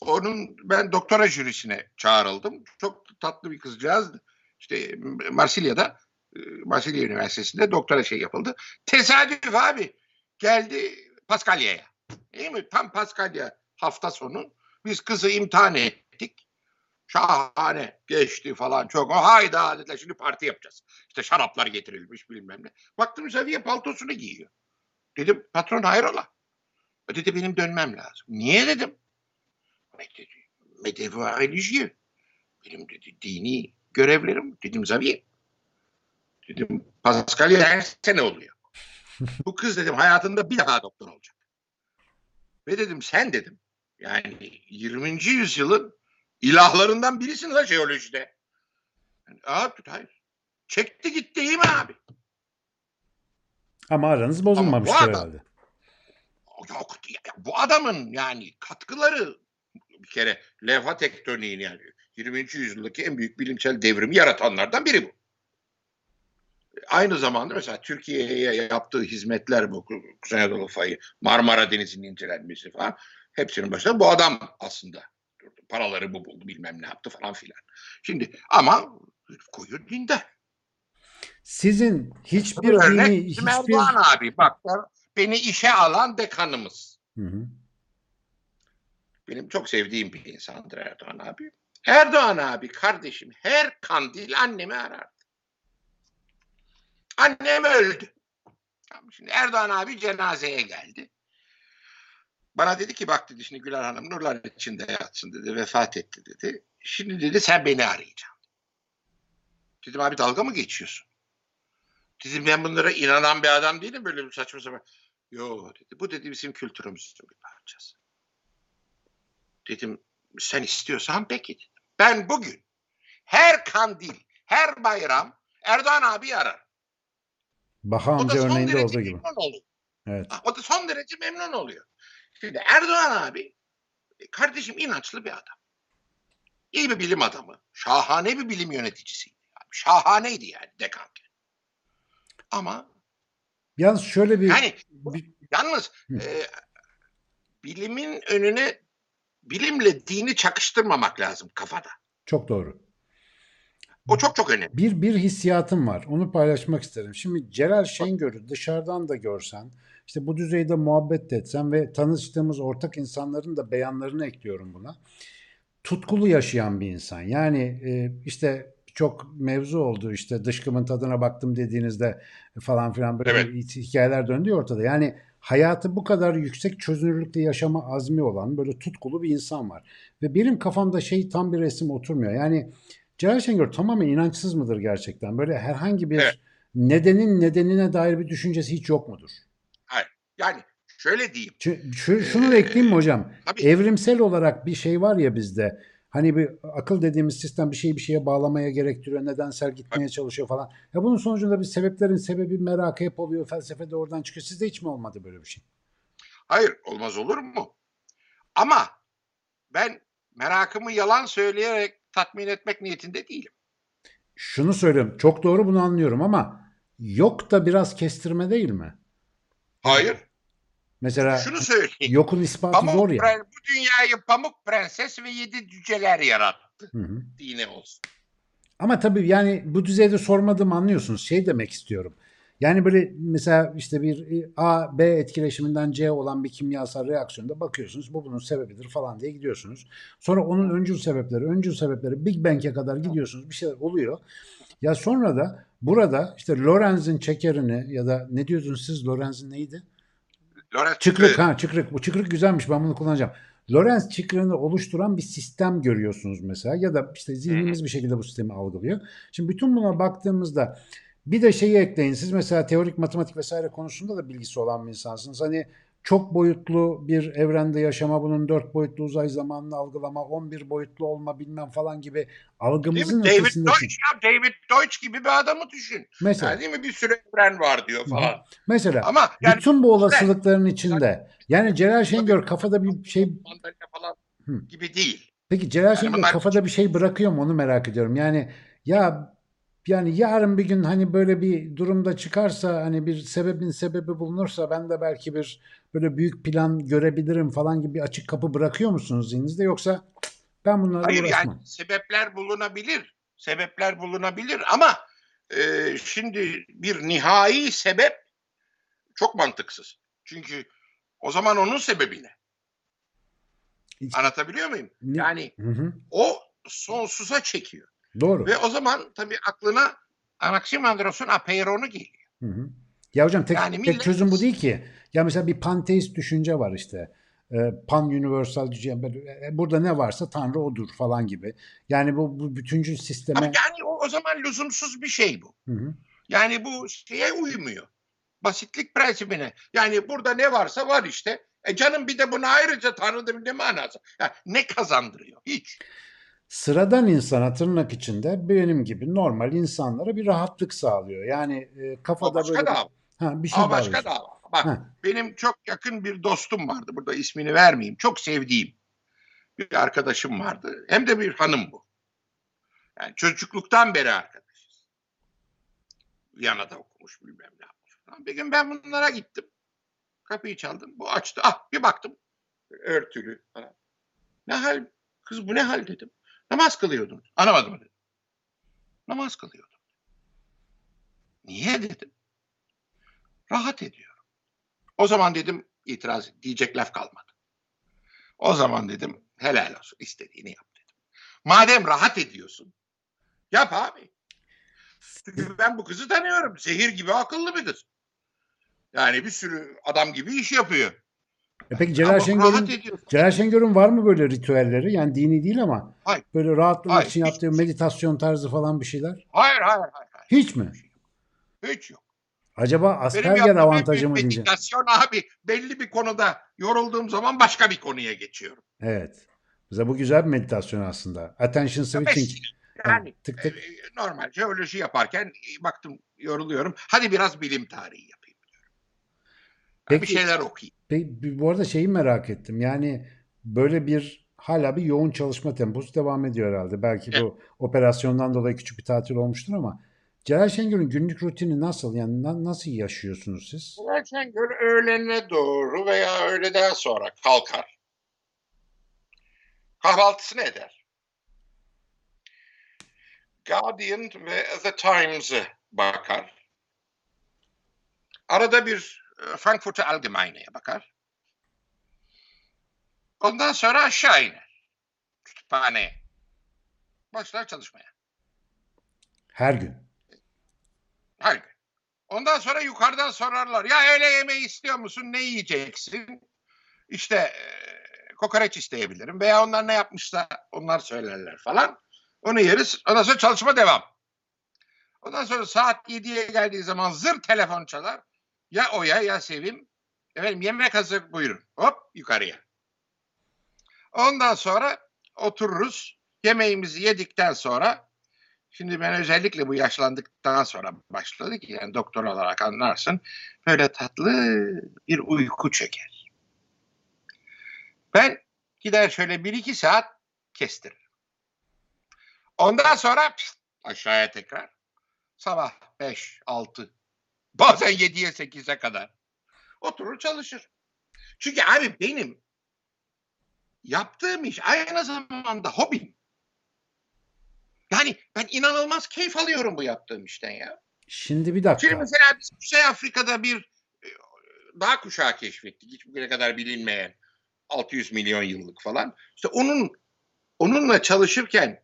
Onun ben doktora jürisine çağrıldım. Çok tatlı bir kızcağızdı. İşte Marsilya'da e, Marsilya Üniversitesi'nde doktora şey yapıldı. Tesadüf abi. Geldi Paskalya'ya. Değil mi? Tam Paskalya hafta sonu. Biz kızı imtihan ettik. Şahane geçti falan çok. Hayda dediler şimdi parti yapacağız. İşte şaraplar getirilmiş bilmem ne. Baktım Xavier paltosunu giyiyor. Dedim patron hayrola? O dedi benim dönmem lazım. Niye dedim? "Mais dedi, mes devoirs religieux. Benim dedi dini görevlerim. Dedim Xavier. Dedim Paskalya her sene oluyor. Bu kız dedim hayatında bir daha doktor olacak. Ve dedim sen dedim yani 20. yüzyılın ilahlarından birisin la jeolojide. Yani, abi hayır. Çekti gitti iyi mi abi? Ama aranız bozulmamıştır Ama bu adam- herhalde. Yok bu adamın yani katkıları bir kere levha tektoniğini yani 20. yüzyıldaki en büyük bilimsel devrimi yaratanlardan biri bu. Aynı zamanda mesela Türkiye'ye yaptığı hizmetler bu Kuzey Anadolu fayı, Marmara Denizi'nin incelenmesi falan hepsinin başında bu adam aslında durdu. Paraları bu buldu bilmem ne yaptı falan filan. Şimdi ama koyu dindar. Sizin hiçbir Bir örnek dini, hiçbir... Erdoğan abi bak beni işe alan dekanımız. Hı hı. Benim çok sevdiğim bir insandır Erdoğan abi. Erdoğan abi kardeşim her kandil annemi arardı. Annem öldü. Şimdi Erdoğan abi cenazeye geldi. Bana dedi ki bak dedi şimdi Güler Hanım nurlar içinde yatsın dedi vefat etti dedi. Şimdi dedi sen beni arayacaksın. Dedim abi dalga mı geçiyorsun? Dedim ben bunlara inanan bir adam değilim böyle bir saçma sapan. Yo dedi bu dedi bizim kültürümüzün bir parçası. Dedim sen istiyorsan peki dedim. Ben bugün her kandil, her bayram Erdoğan abi arar. Baha amca örneğinde olduğu gibi. oluyor. Evet. O da son derece memnun oluyor. Şimdi Erdoğan abi e, kardeşim inançlı bir adam. İyi bir bilim adamı. Şahane bir bilim yöneticisiydi. Şahaneydi yani dekanken. Ama Yalnız şöyle bir... yani bir- yalnız Hı. e, bilimin önüne bilimle dini çakıştırmamak lazım kafada. Çok doğru. O çok çok önemli. Bir, bir hissiyatım var. Onu paylaşmak isterim. Şimdi Celal Şengör'ü dışarıdan da görsen, işte bu düzeyde muhabbet de etsen ve tanıştığımız ortak insanların da beyanlarını ekliyorum buna. Tutkulu yaşayan bir insan. Yani e, işte çok mevzu oldu işte dışkımın tadına baktım dediğinizde falan filan böyle Evet. hikayeler döndü ortada. Yani hayatı bu kadar yüksek çözünürlükte yaşama azmi olan böyle tutkulu bir insan var. Ve benim kafamda şey tam bir resim oturmuyor. Yani Celal Şengör tamamen inançsız mıdır gerçekten? Böyle herhangi bir Evet. nedenin nedenine dair bir düşüncesi hiç yok mudur? Yani şöyle diyeyim. Şu, şu- şunu da ekleyeyim mi hocam? Tabii. Evrimsel olarak bir şey var ya bizde. Hani bir akıl dediğimiz sistem bir şeyi bir şeye bağlamaya gerektiriyor. Nedensel gitmeye çalışıyor falan. Ya bunun sonucunda bir sebeplerin sebebi merakı hep oluyor. Felsefe de oradan çıkıyor. Sizde hiç mi olmadı böyle bir şey? Hayır olmaz olur mu? Ama ben merakımı yalan söyleyerek tatmin etmek niyetinde değilim. Şunu söylüyorum. Çok doğru bunu anlıyorum ama yok da biraz kestirme değil mi? Hayır. Mesela Şunu söyleyeyim. yokun ispatı Pamuk zor ya. Pre- bu dünyayı Pamuk Prenses ve Yedi Cüceler yarattı. Hı hı. Dine olsun. Ama tabii yani bu düzeyde sormadığımı anlıyorsunuz. Şey demek istiyorum. Yani böyle mesela işte bir A, B etkileşiminden C olan bir kimyasal reaksiyonda bakıyorsunuz bu bunun sebebidir falan diye gidiyorsunuz. Sonra onun öncül sebepleri, öncül sebepleri Big Bang'e kadar gidiyorsunuz bir şeyler oluyor. Ya sonra da burada işte Lorenz'in çekerini ya da ne diyordunuz siz Lorenz'in neydi? Lorenz Çıkrık ha çıkrık. Bu çıkrık güzelmiş ben bunu kullanacağım. Lorenz çıkrığını oluşturan bir sistem görüyorsunuz mesela ya da işte zihnimiz bir şekilde bu sistemi algılıyor. Şimdi bütün buna baktığımızda bir de şeyi ekleyin. Siz mesela teorik matematik vesaire konusunda da bilgisi olan bir insansınız. Hani çok boyutlu bir evrende yaşama, bunun dört boyutlu uzay zamanını algılama, 11 boyutlu olma bilmem falan gibi Değil algımızın? David ötesinde. Deutsch ya David Deutsch gibi bir adamı düşün. Mesela, Yani değil mi? Bir sürü evren var diyor falan. mesela Ama yani bütün bu olasılıkların içinde yani Celal Şengör kafada bir şey falan Hı. gibi değil. Peki Celal Yani Şengör bunlar- kafada bir şey bırakıyor mu onu merak ediyorum. Yani ya yani yarın bir gün hani böyle bir durumda çıkarsa hani bir sebebin sebebi bulunursa ben de belki bir böyle büyük plan görebilirim falan gibi bir açık kapı bırakıyor musunuz zihninizde yoksa "Cık, ben bunlarla Hayır uğraşmam. yani sebepler bulunabilir. Sebepler bulunabilir ama e, şimdi bir nihai sebep çok mantıksız. Çünkü o zaman onun sebebi ne? Anlatabiliyor muyum? Yani Hı hı, o sonsuza çekiyor. Doğru. Ve o zaman tabii aklına Anaximandros'un Apeiron'u geliyor. Hı hı. Ya hocam tek, Yani tek millet- çözüm bu değil ki. Ya mesela bir panteist düşünce var işte. Ee, pan universal böyle, e, Burada ne varsa Tanrı odur falan gibi. Yani bu, bu bütüncül Ama sisteme... yani o, o zaman lüzumsuz bir şey bu. Hı hı. Yani bu şeye uymuyor. Basitlik prensibine. Yani burada ne varsa var işte. E canım bir de bunu ayrıca Tanrı'da ne manası? Yani ne kazandırıyor? Hiç. Sıradan insana tırnak içinde benim gibi normal insanlara bir rahatlık sağlıyor. Yani e, O kafada başka böyle dava. ha, bir şey O başka dava. Bak Ha, benim çok yakın bir dostum vardı. Burada ismini vermeyeyim. Çok sevdiğim bir arkadaşım vardı. Hem de bir hanım bu. Yani çocukluktan beri arkadaşız. Viyana'da okumuş bilmem ne yapmış. Bir gün ben bunlara gittim. Kapıyı çaldım. Bu açtı. Ah bir baktım. Örtülü falan. Ne hal? Kız bu ne hal dedim. Namaz kılıyordunuz. Anlamadım dedim. Namaz kılıyordum. Niye dedim. Rahat ediyorum. O zaman dedim itiraz diyecek laf kalmadı. O zaman dedim helal olsun istediğini yap dedim. Madem rahat ediyorsun yap abi. Çünkü ben bu kızı tanıyorum. Zehir gibi akıllı bir kız. Yani bir sürü adam gibi iş yapıyor. E peki Celal Şengör'ün. Celal Şengör'ün var mı böyle ritüelleri? Yani dini değil ama Hayır. böyle rahatlamak Hayır, için hiç- yaptığı meditasyon tarzı falan bir şeyler. Hayır hayır hayır. hayır. Hiç mi? Hiç yok. Acaba Asperger avantajı mı diyeceğim? meditasyon abi belli bir konuda yorulduğum zaman başka bir konuya geçiyorum. Evet. Mesela bu güzel bir meditasyon aslında. Attention switching. Yani tık tık. e, normal jeoloji yaparken e, baktım yoruluyorum. Hadi biraz bilim tarihi diyorum. Yani bir Peki- şeyler okuyayım. Peki, bu arada şeyi merak ettim. Yani böyle bir hala bir yoğun çalışma temposu devam ediyor herhalde. Belki bu operasyondan dolayı küçük bir tatil olmuştur ama Celal Şengör'ün günlük rutini nasıl? Yani na- nasıl yaşıyorsunuz siz? Şengör öğlene doğru veya öğleden sonra kalkar. Kahvaltısını eder. Guardian ve The Times'ı bakar. Arada bir Frankfurter Allgemeine'ye bakar. Ondan sonra aşağı iner. Kütüphaneye. Başlar çalışmaya. Her gün. Her gün. Ondan sonra yukarıdan sorarlar. Ya öğle yemeği istiyor musun? Ne yiyeceksin? İşte e, kokoreç isteyebilirim. Veya onlar ne yapmışsa onlar söylerler falan. Onu yeriz. Ondan sonra çalışma devam. Ondan sonra saat 7'ye geldiği zaman zır telefon çalar. Ya Oya ya Sevim. Efendim yemek hazır buyurun. Hop yukarıya. Ondan sonra otururuz. Yemeğimizi yedikten sonra Şimdi ben özellikle bu yaşlandıktan sonra başladı ki yani doktor olarak anlarsın böyle tatlı bir uyku çeker. Ben gider şöyle bir iki saat kestiririm. Ondan sonra pst, aşağıya tekrar sabah 5, 6 bazen 7'ye 8'e kadar oturur çalışır. Çünkü abi benim yaptığım iş aynı zamanda hobim. Yani ben inanılmaz keyif alıyorum bu yaptığım işten ya. Şimdi bir Şimdi dakika. mesela biz Kuzey Afrika'da bir e, dağ kuşağı keşfettik. Hiç bugüne kadar bilinmeyen 600 milyon yıllık falan. İşte onun onunla çalışırken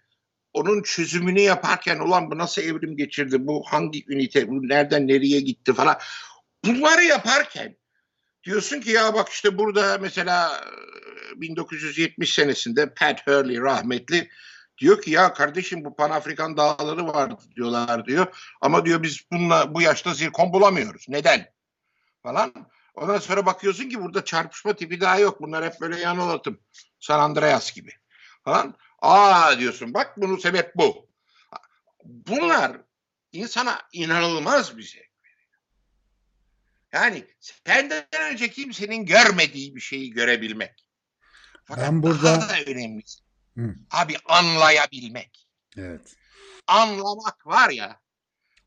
onun çözümünü yaparken ulan bu nasıl evrim geçirdi? Bu hangi ünite? Bu nereden nereye gitti falan. Bunları yaparken Diyorsun ki ya bak işte burada mesela e, 1970 senesinde Pat Hurley rahmetli diyor ki ya kardeşim bu Panafrikan dağları var diyorlar diyor. Ama diyor biz bununla bu yaşta zirkon bulamıyoruz. Neden? Falan. Ondan sonra bakıyorsun ki burada çarpışma tipi daha yok. Bunlar hep böyle yan olatım. San Andreas gibi. Falan. Aa diyorsun bak bunun sebep bu. Bunlar insana inanılmaz bir şey. Yani senden önce kimsenin görmediği bir şeyi görebilmek. Fakat Ben burada- daha da önemlisi. Hı. Abi anlayabilmek. Evet. Anlamak var ya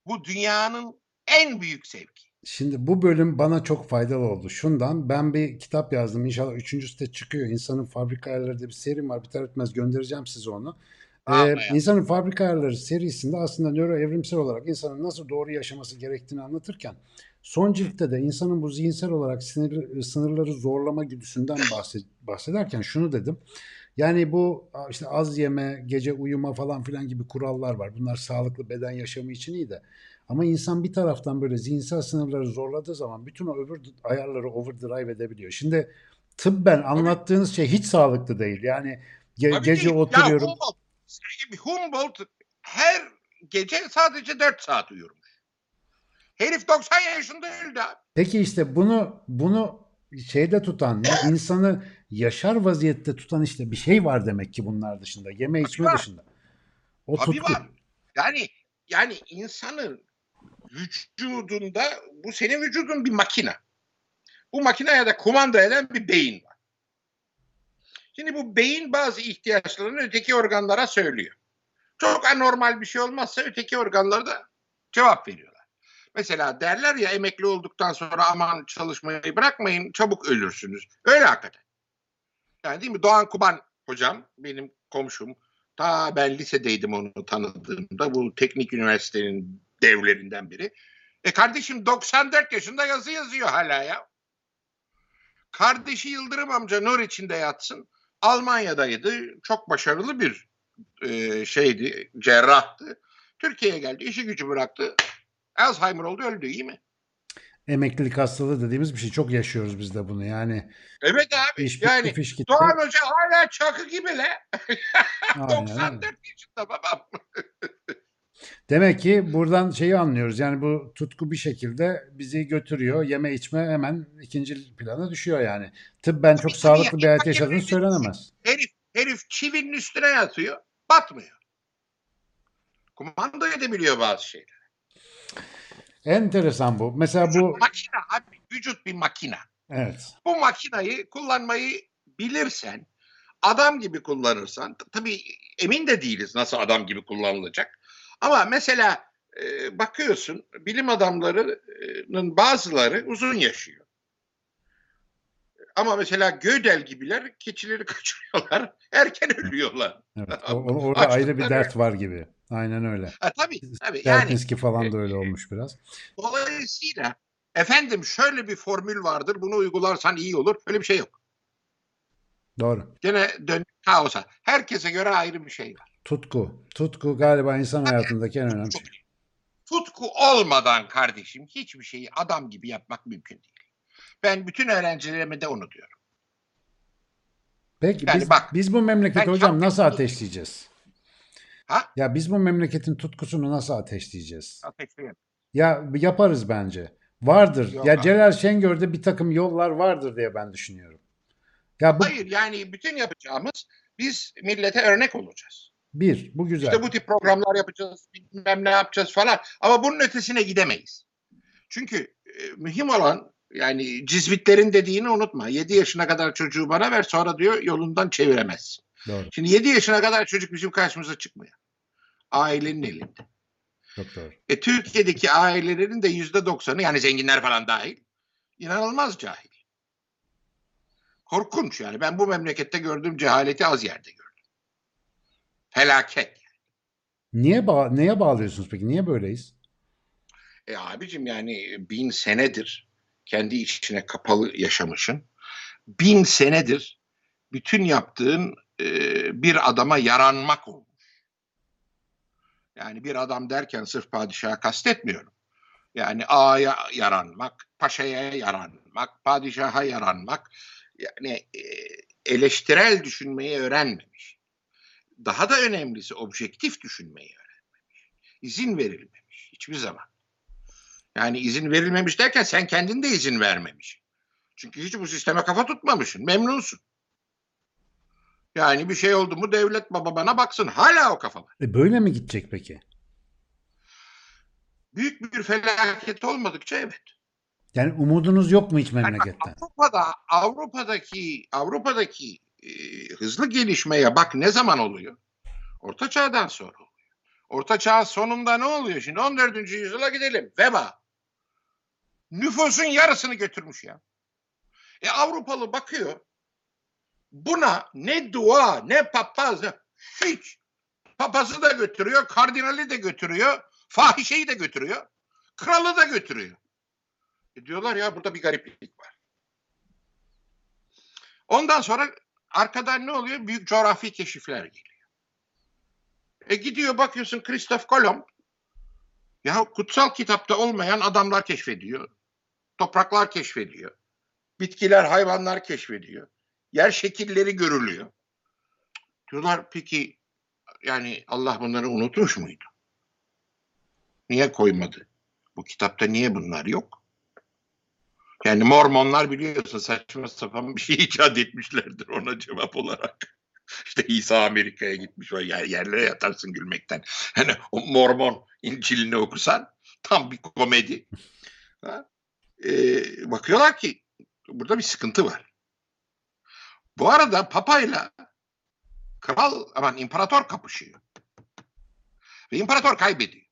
bu dünyanın en büyük sevki. Şimdi bu bölüm bana çok faydalı oldu. Şundan ben bir kitap yazdım. İnşallah üçüncüsü de çıkıyor. İnsanın Fabrika Ayarları diye bir serim var. Biter bitmez göndereceğim size onu. Ee. İnsanın Fabrika Ayarları serisinde aslında nöro evrimsel olarak insanın nasıl doğru yaşaması gerektiğini anlatırken son ciltte de insanın bu zihinsel olarak sinir, sınırları zorlama güdüsünden bahsed- bahsederken şunu dedim. Yani bu işte az yeme, gece uyuma falan filan gibi kurallar var. Bunlar sağlıklı beden yaşamı için iyi de. Ama insan bir taraftan böyle zihinsel sınırları zorladığı zaman bütün o öbür ayarları overdrive edebiliyor. Şimdi tıbben anlattığınız şey hiç sağlıklı değil. Yani ge- Tabii gece ki. oturuyorum. Ya Humboldt, Humboldt her gece sadece 4 saat uyurmuş. Herif 90 yaşında öldü abi. Peki işte bunu bunu şeyde tutan, insanı yaşar vaziyette tutan işte bir şey var demek ki bunlar dışında. Yeme içme var. dışında. O Tabii tutku. var. Yani yani insanın vücudunda bu senin vücudun bir makine. Bu makineye de kumanda eden bir beyin var. Şimdi bu beyin bazı ihtiyaçlarını öteki organlara söylüyor. Çok anormal bir şey olmazsa öteki organlar da cevap veriyorlar. Mesela derler ya emekli olduktan sonra aman çalışmayı bırakmayın çabuk ölürsünüz. Öyle hakikaten. Yani değil mi? Doğan Kuban hocam benim komşum. Ta ben lisedeydim onu tanıdığımda. Bu teknik üniversitenin devlerinden biri. E kardeşim 94 yaşında yazı yazıyor hala ya. Kardeşi Yıldırım amca nur içinde yatsın. Almanya'daydı. Çok başarılı bir e, şeydi, cerrahtı. Türkiye'ye geldi, işi gücü bıraktı. Alzheimer oldu, öldü iyi mi? Emeklilik hastalığı dediğimiz bir şey. Çok yaşıyoruz biz de bunu. Yani Evet abi. iş bitti, yani fiş gitti. Doğan Hoca hala çakı gibi le. Aynen öyle. 94 yaşında babam. Demek ki buradan şeyi anlıyoruz. Yani bu tutku bir şekilde bizi götürüyor. Yeme içme hemen ikinci plana düşüyor yani. Tıbben çok tabii. sağlıklı bir hayat yaşadığını söylenemez. Herif, herif çivinin üstüne yatıyor, batmıyor. Kumanda edebiliyor bazı şeyler. Enteresan bu. Mesela bu Makine abi, vücut bir makine. evet. Bu makinayı kullanmayı bilirsen, adam gibi kullanırsan, tabii emin de değiliz nasıl adam gibi kullanılacak. Ama mesela e, bakıyorsun bilim adamlarının bazıları uzun yaşıyor. Ama mesela Gödel gibiler keçileri kaçırıyorlar, erken ölüyorlar. Evet. O- o- orada ayrı bir dert var gibi. Aynen öyle. Ha, tabii, tabii. Yani Dertinski falan da öyle olmuş biraz. dolayısıyla efendim şöyle bir formül vardır, bunu uygularsan iyi olur. Öyle bir şey yok. Doğru. Gene dön kaosa. Herkese göre ayrı bir şey var. Tutku. Tutku galiba insan hayatındaki en önemli şey. Tutku olmadan kardeşim hiçbir şeyi adam gibi yapmak mümkün değil. Ben bütün öğrencilerime de onu diyorum. Peki Yani biz, bak, biz bu memleketi hocam nasıl ateşleyeceğiz? Ha? Ya biz bu memleketin tutkusunu nasıl ateşleyeceğiz? Ateşleyelim. Ya yaparız bence. Vardır. Yok ya abi. Celal Şengör'de bir takım yollar vardır diye ben düşünüyorum. Ya bu Hayır yani bütün yapacağımız biz millete örnek olacağız. Bir, bu güzel. İşte bu tip programlar yapacağız, bilmem ne yapacağız falan. Ama bunun ötesine gidemeyiz. Çünkü e, mühim olan yani cizvitlerin dediğini unutma. 7 yaşına kadar çocuğu bana ver sonra diyor yolundan çeviremezsin. Doğru. Şimdi 7 yaşına kadar çocuk bizim karşımıza çıkmıyor. Ailenin elinde. Çok doğru. E, Türkiye'deki ailelerin de yüzde doksanı yani zenginler falan dahil inanılmaz cahil. Korkunç yani. Ben bu memlekette gördüğüm cehaleti az yerde gördüm. Felaket. Niye bağ neye bağlıyorsunuz peki? Niye böyleyiz? E abicim yani bin senedir kendi içine kapalı yaşamışın. Bin senedir bütün yaptığın e, bir adama yaranmak olmuş. Yani bir adam derken sırf padişaha kastetmiyorum. Yani ağaya yaranmak, paşaya yaranmak, padişaha yaranmak. Yani e, eleştirel düşünmeyi öğrenmemiş. Daha da önemlisi objektif düşünmeyi öğrenmemiş. İzin verilmemiş hiçbir zaman. Yani izin verilmemiş derken sen kendin de izin vermemiş. Çünkü hiç bu sisteme kafa tutmamışsın. Memnunsun. Yani bir şey oldu mu devlet baba bana baksın. Hala o kafa var. E böyle mi gidecek peki? Büyük bir felaket olmadıkça evet. Yani umudunuz yok mu hiç Yani memleketten? Avrupa'da Avrupa'daki Avrupa'daki e, hızlı gelişmeye bak ne zaman oluyor? Orta Çağ'dan sonra oluyor. Orta Çağ sonunda ne oluyor? Şimdi 14. yüzyıla gidelim. Veba. Nüfusun yarısını götürmüş ya. E Avrupalı bakıyor. Buna ne dua ne papaz hiç. Papazı da götürüyor, kardinali de götürüyor, fahişeyi de götürüyor, kralı da götürüyor. E diyorlar ya burada bir gariplik var. Ondan sonra arkadan ne oluyor? Büyük coğrafi keşifler geliyor. E gidiyor bakıyorsun Christoph Kolomb ya kutsal kitapta olmayan adamlar keşfediyor. Topraklar keşfediyor. Bitkiler, hayvanlar keşfediyor. Yer şekilleri görülüyor. Diyorlar peki yani Allah bunları unutmuş muydu? Niye koymadı? Bu kitapta niye bunlar yok? Yani Mormonlar biliyorsun saçma sapan bir şey icat etmişlerdir ona cevap olarak. İşte İsa Amerika'ya gitmiş yer, yerlere yatarsın gülmekten. Hani o Mormon İncil'ini okusan tam bir komedi. Ha? Ee, bakıyorlar ki burada bir sıkıntı var. Bu arada papayla kral aman imparator kapışıyor. Ve imparator kaybediyor.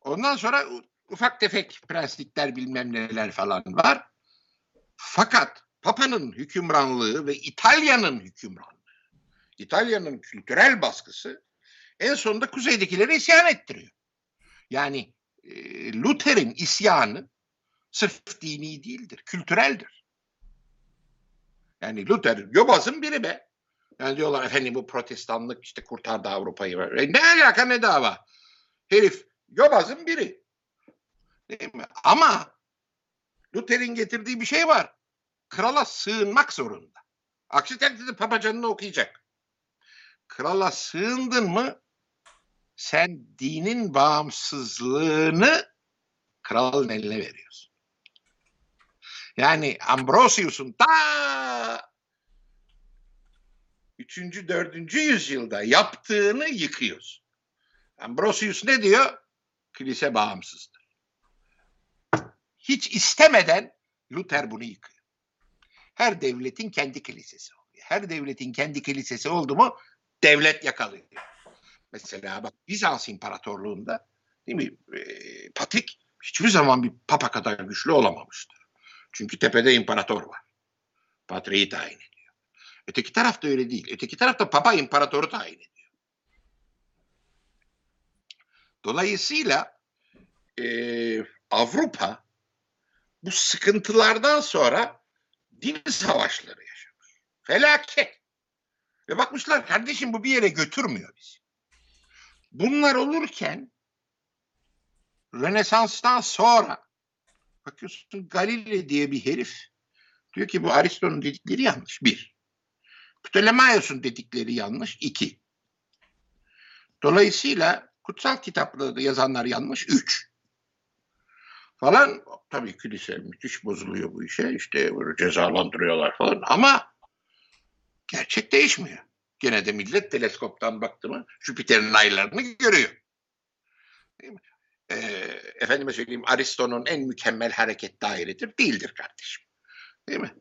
Ondan sonra ufak tefek prenslikler bilmem neler falan var. Fakat Papa'nın hükümranlığı ve İtalya'nın hükümranlığı, İtalya'nın kültürel baskısı en sonunda kuzeydekileri isyan ettiriyor. Yani e, Luther'in isyanı sırf dini değildir, kültüreldir. Yani Luther yobazın biri be. Yani diyorlar efendim bu protestanlık işte kurtardı Avrupa'yı. E, ne alaka ne dava? Herif yobazın biri. Değil mi? Ama Luther'in getirdiği bir şey var. Krala sığınmak zorunda. Aksi takdirde papacanını okuyacak. Krala sığındın mı sen dinin bağımsızlığını kralın eline veriyorsun. Yani Ambrosius'un ta 3. 4. yüzyılda yaptığını yıkıyorsun. Ambrosius ne diyor? Kilise bağımsızdır. Hiç istemeden Luther bunu yıkıyor. Her devletin kendi kilisesi oluyor. Her devletin kendi kilisesi oldu mu devlet yakalıyor. Mesela bak Bizans İmparatorluğu'nda değil mi? E, Patrik hiçbir zaman bir papa kadar güçlü olamamıştır. Çünkü tepede imparator var. Patriği tayin ediyor. Öteki tarafta öyle değil. Öteki tarafta papa imparatoru tayin ediyor. Dolayısıyla e, Avrupa bu sıkıntılardan sonra din savaşları yaşamış. Felaket. Ve bakmışlar kardeşim bu bir yere götürmüyor bizi. Bunlar olurken Rönesans'tan sonra bakıyorsun Galile diye bir herif diyor ki bu Aristo'nun dedikleri yanlış. Bir. Ptolemaios'un dedikleri yanlış. iki. Dolayısıyla kutsal kitaplarda yazanlar yanlış. Üç. Falan tabii kilise müthiş bozuluyor bu işe. İşte cezalandırıyorlar falan ama gerçek değişmiyor. Gene de millet teleskoptan baktı mı Jüpiter'in aylarını görüyor. Değil mi? Ee, efendime söyleyeyim Aristo'nun en mükemmel hareket dairesidir. Değildir kardeşim. Değil mi?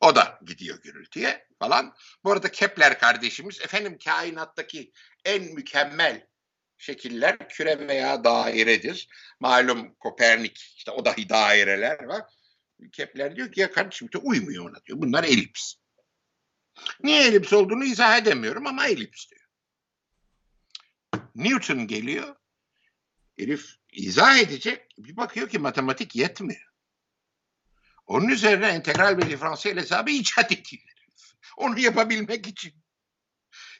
O da gidiyor gürültüye falan. Bu arada Kepler kardeşimiz efendim kainattaki en mükemmel şekiller küre veya dairedir. Malum Kopernik işte o dahi daireler var. Kepler diyor ki ya kardeşim de uymuyor ona diyor. Bunlar elips. Niye elips olduğunu izah edemiyorum ama elips diyor. Newton geliyor. Herif izah edecek. Bir bakıyor ki matematik yetmiyor. Onun üzerine integral bir diferansiyel hesabı icat ediyor. Onu yapabilmek için.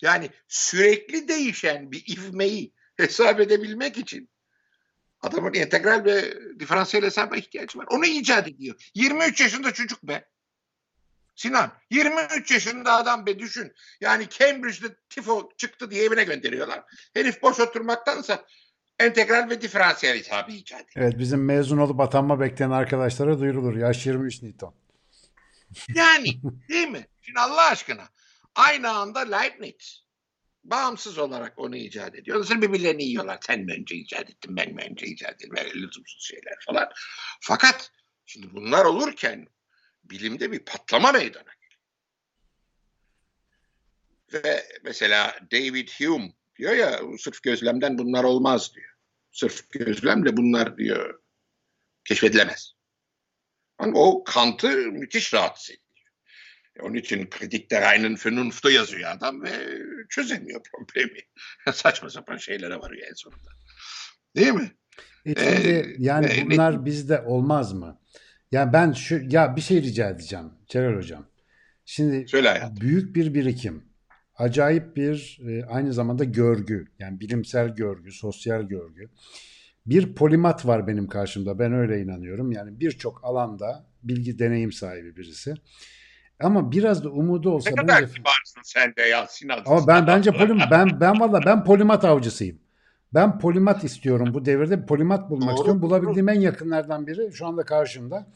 Yani sürekli değişen bir ivmeyi hesap edebilmek için Adamın integral ve diferansiyel hesaba ihtiyacı var. Onu icat ediyor. 23 yaşında çocuk be. Sinan 23 yaşında adam be düşün. Yani Cambridge'de tifo çıktı diye evine gönderiyorlar. Herif boş oturmaktansa entegral ve diferansiyel hesabı icat ediyor. Evet bizim mezun olup atanma bekleyen arkadaşlara duyurulur. Yaş 23 Newton. Yani değil mi? Şimdi Allah aşkına aynı anda Leibniz bağımsız olarak onu icat ediyor. Sonra birbirlerini yiyorlar. Sen mi önce icat ettin, ben mi önce icat ettim? Böyle lüzumsuz şeyler falan. Fakat şimdi bunlar olurken bilimde bir patlama meydana geliyor. Ve mesela David Hume diyor ya sırf gözlemden bunlar olmaz diyor. Sırf gözlemle bunlar diyor keşfedilemez. Ama o Kant'ı müthiş rahatsız ediyor. E, Onun için Kritik der reinen Vernunft'u yazıyor adam ve çözemiyor problemi. Saçma sapan şeylere varıyor en sonunda. Değil mi? E şimdi Ee, yani ve- bunlar bizde olmaz mı? Ya ben şu ya bir şey rica edeceğim Celal hocam. Şimdi Söyle hayatım. büyük bir birikim, acayip bir e, aynı zamanda görgü, yani bilimsel görgü, sosyal görgü. Bir polimat var benim karşımda. Ben öyle inanıyorum. Yani birçok alanda bilgi deneyim sahibi birisi. Ama biraz da umudu olsa Ne kadar bence kibarsın sen de ya Sinan. ama ben bence polim ben ben valla ben polimat avcısıyım. Ben polimat istiyorum bu devirde polimat bulmak Doğru, istiyorum. doğru. Bulabildiğim en yakınlardan biri şu anda karşımda.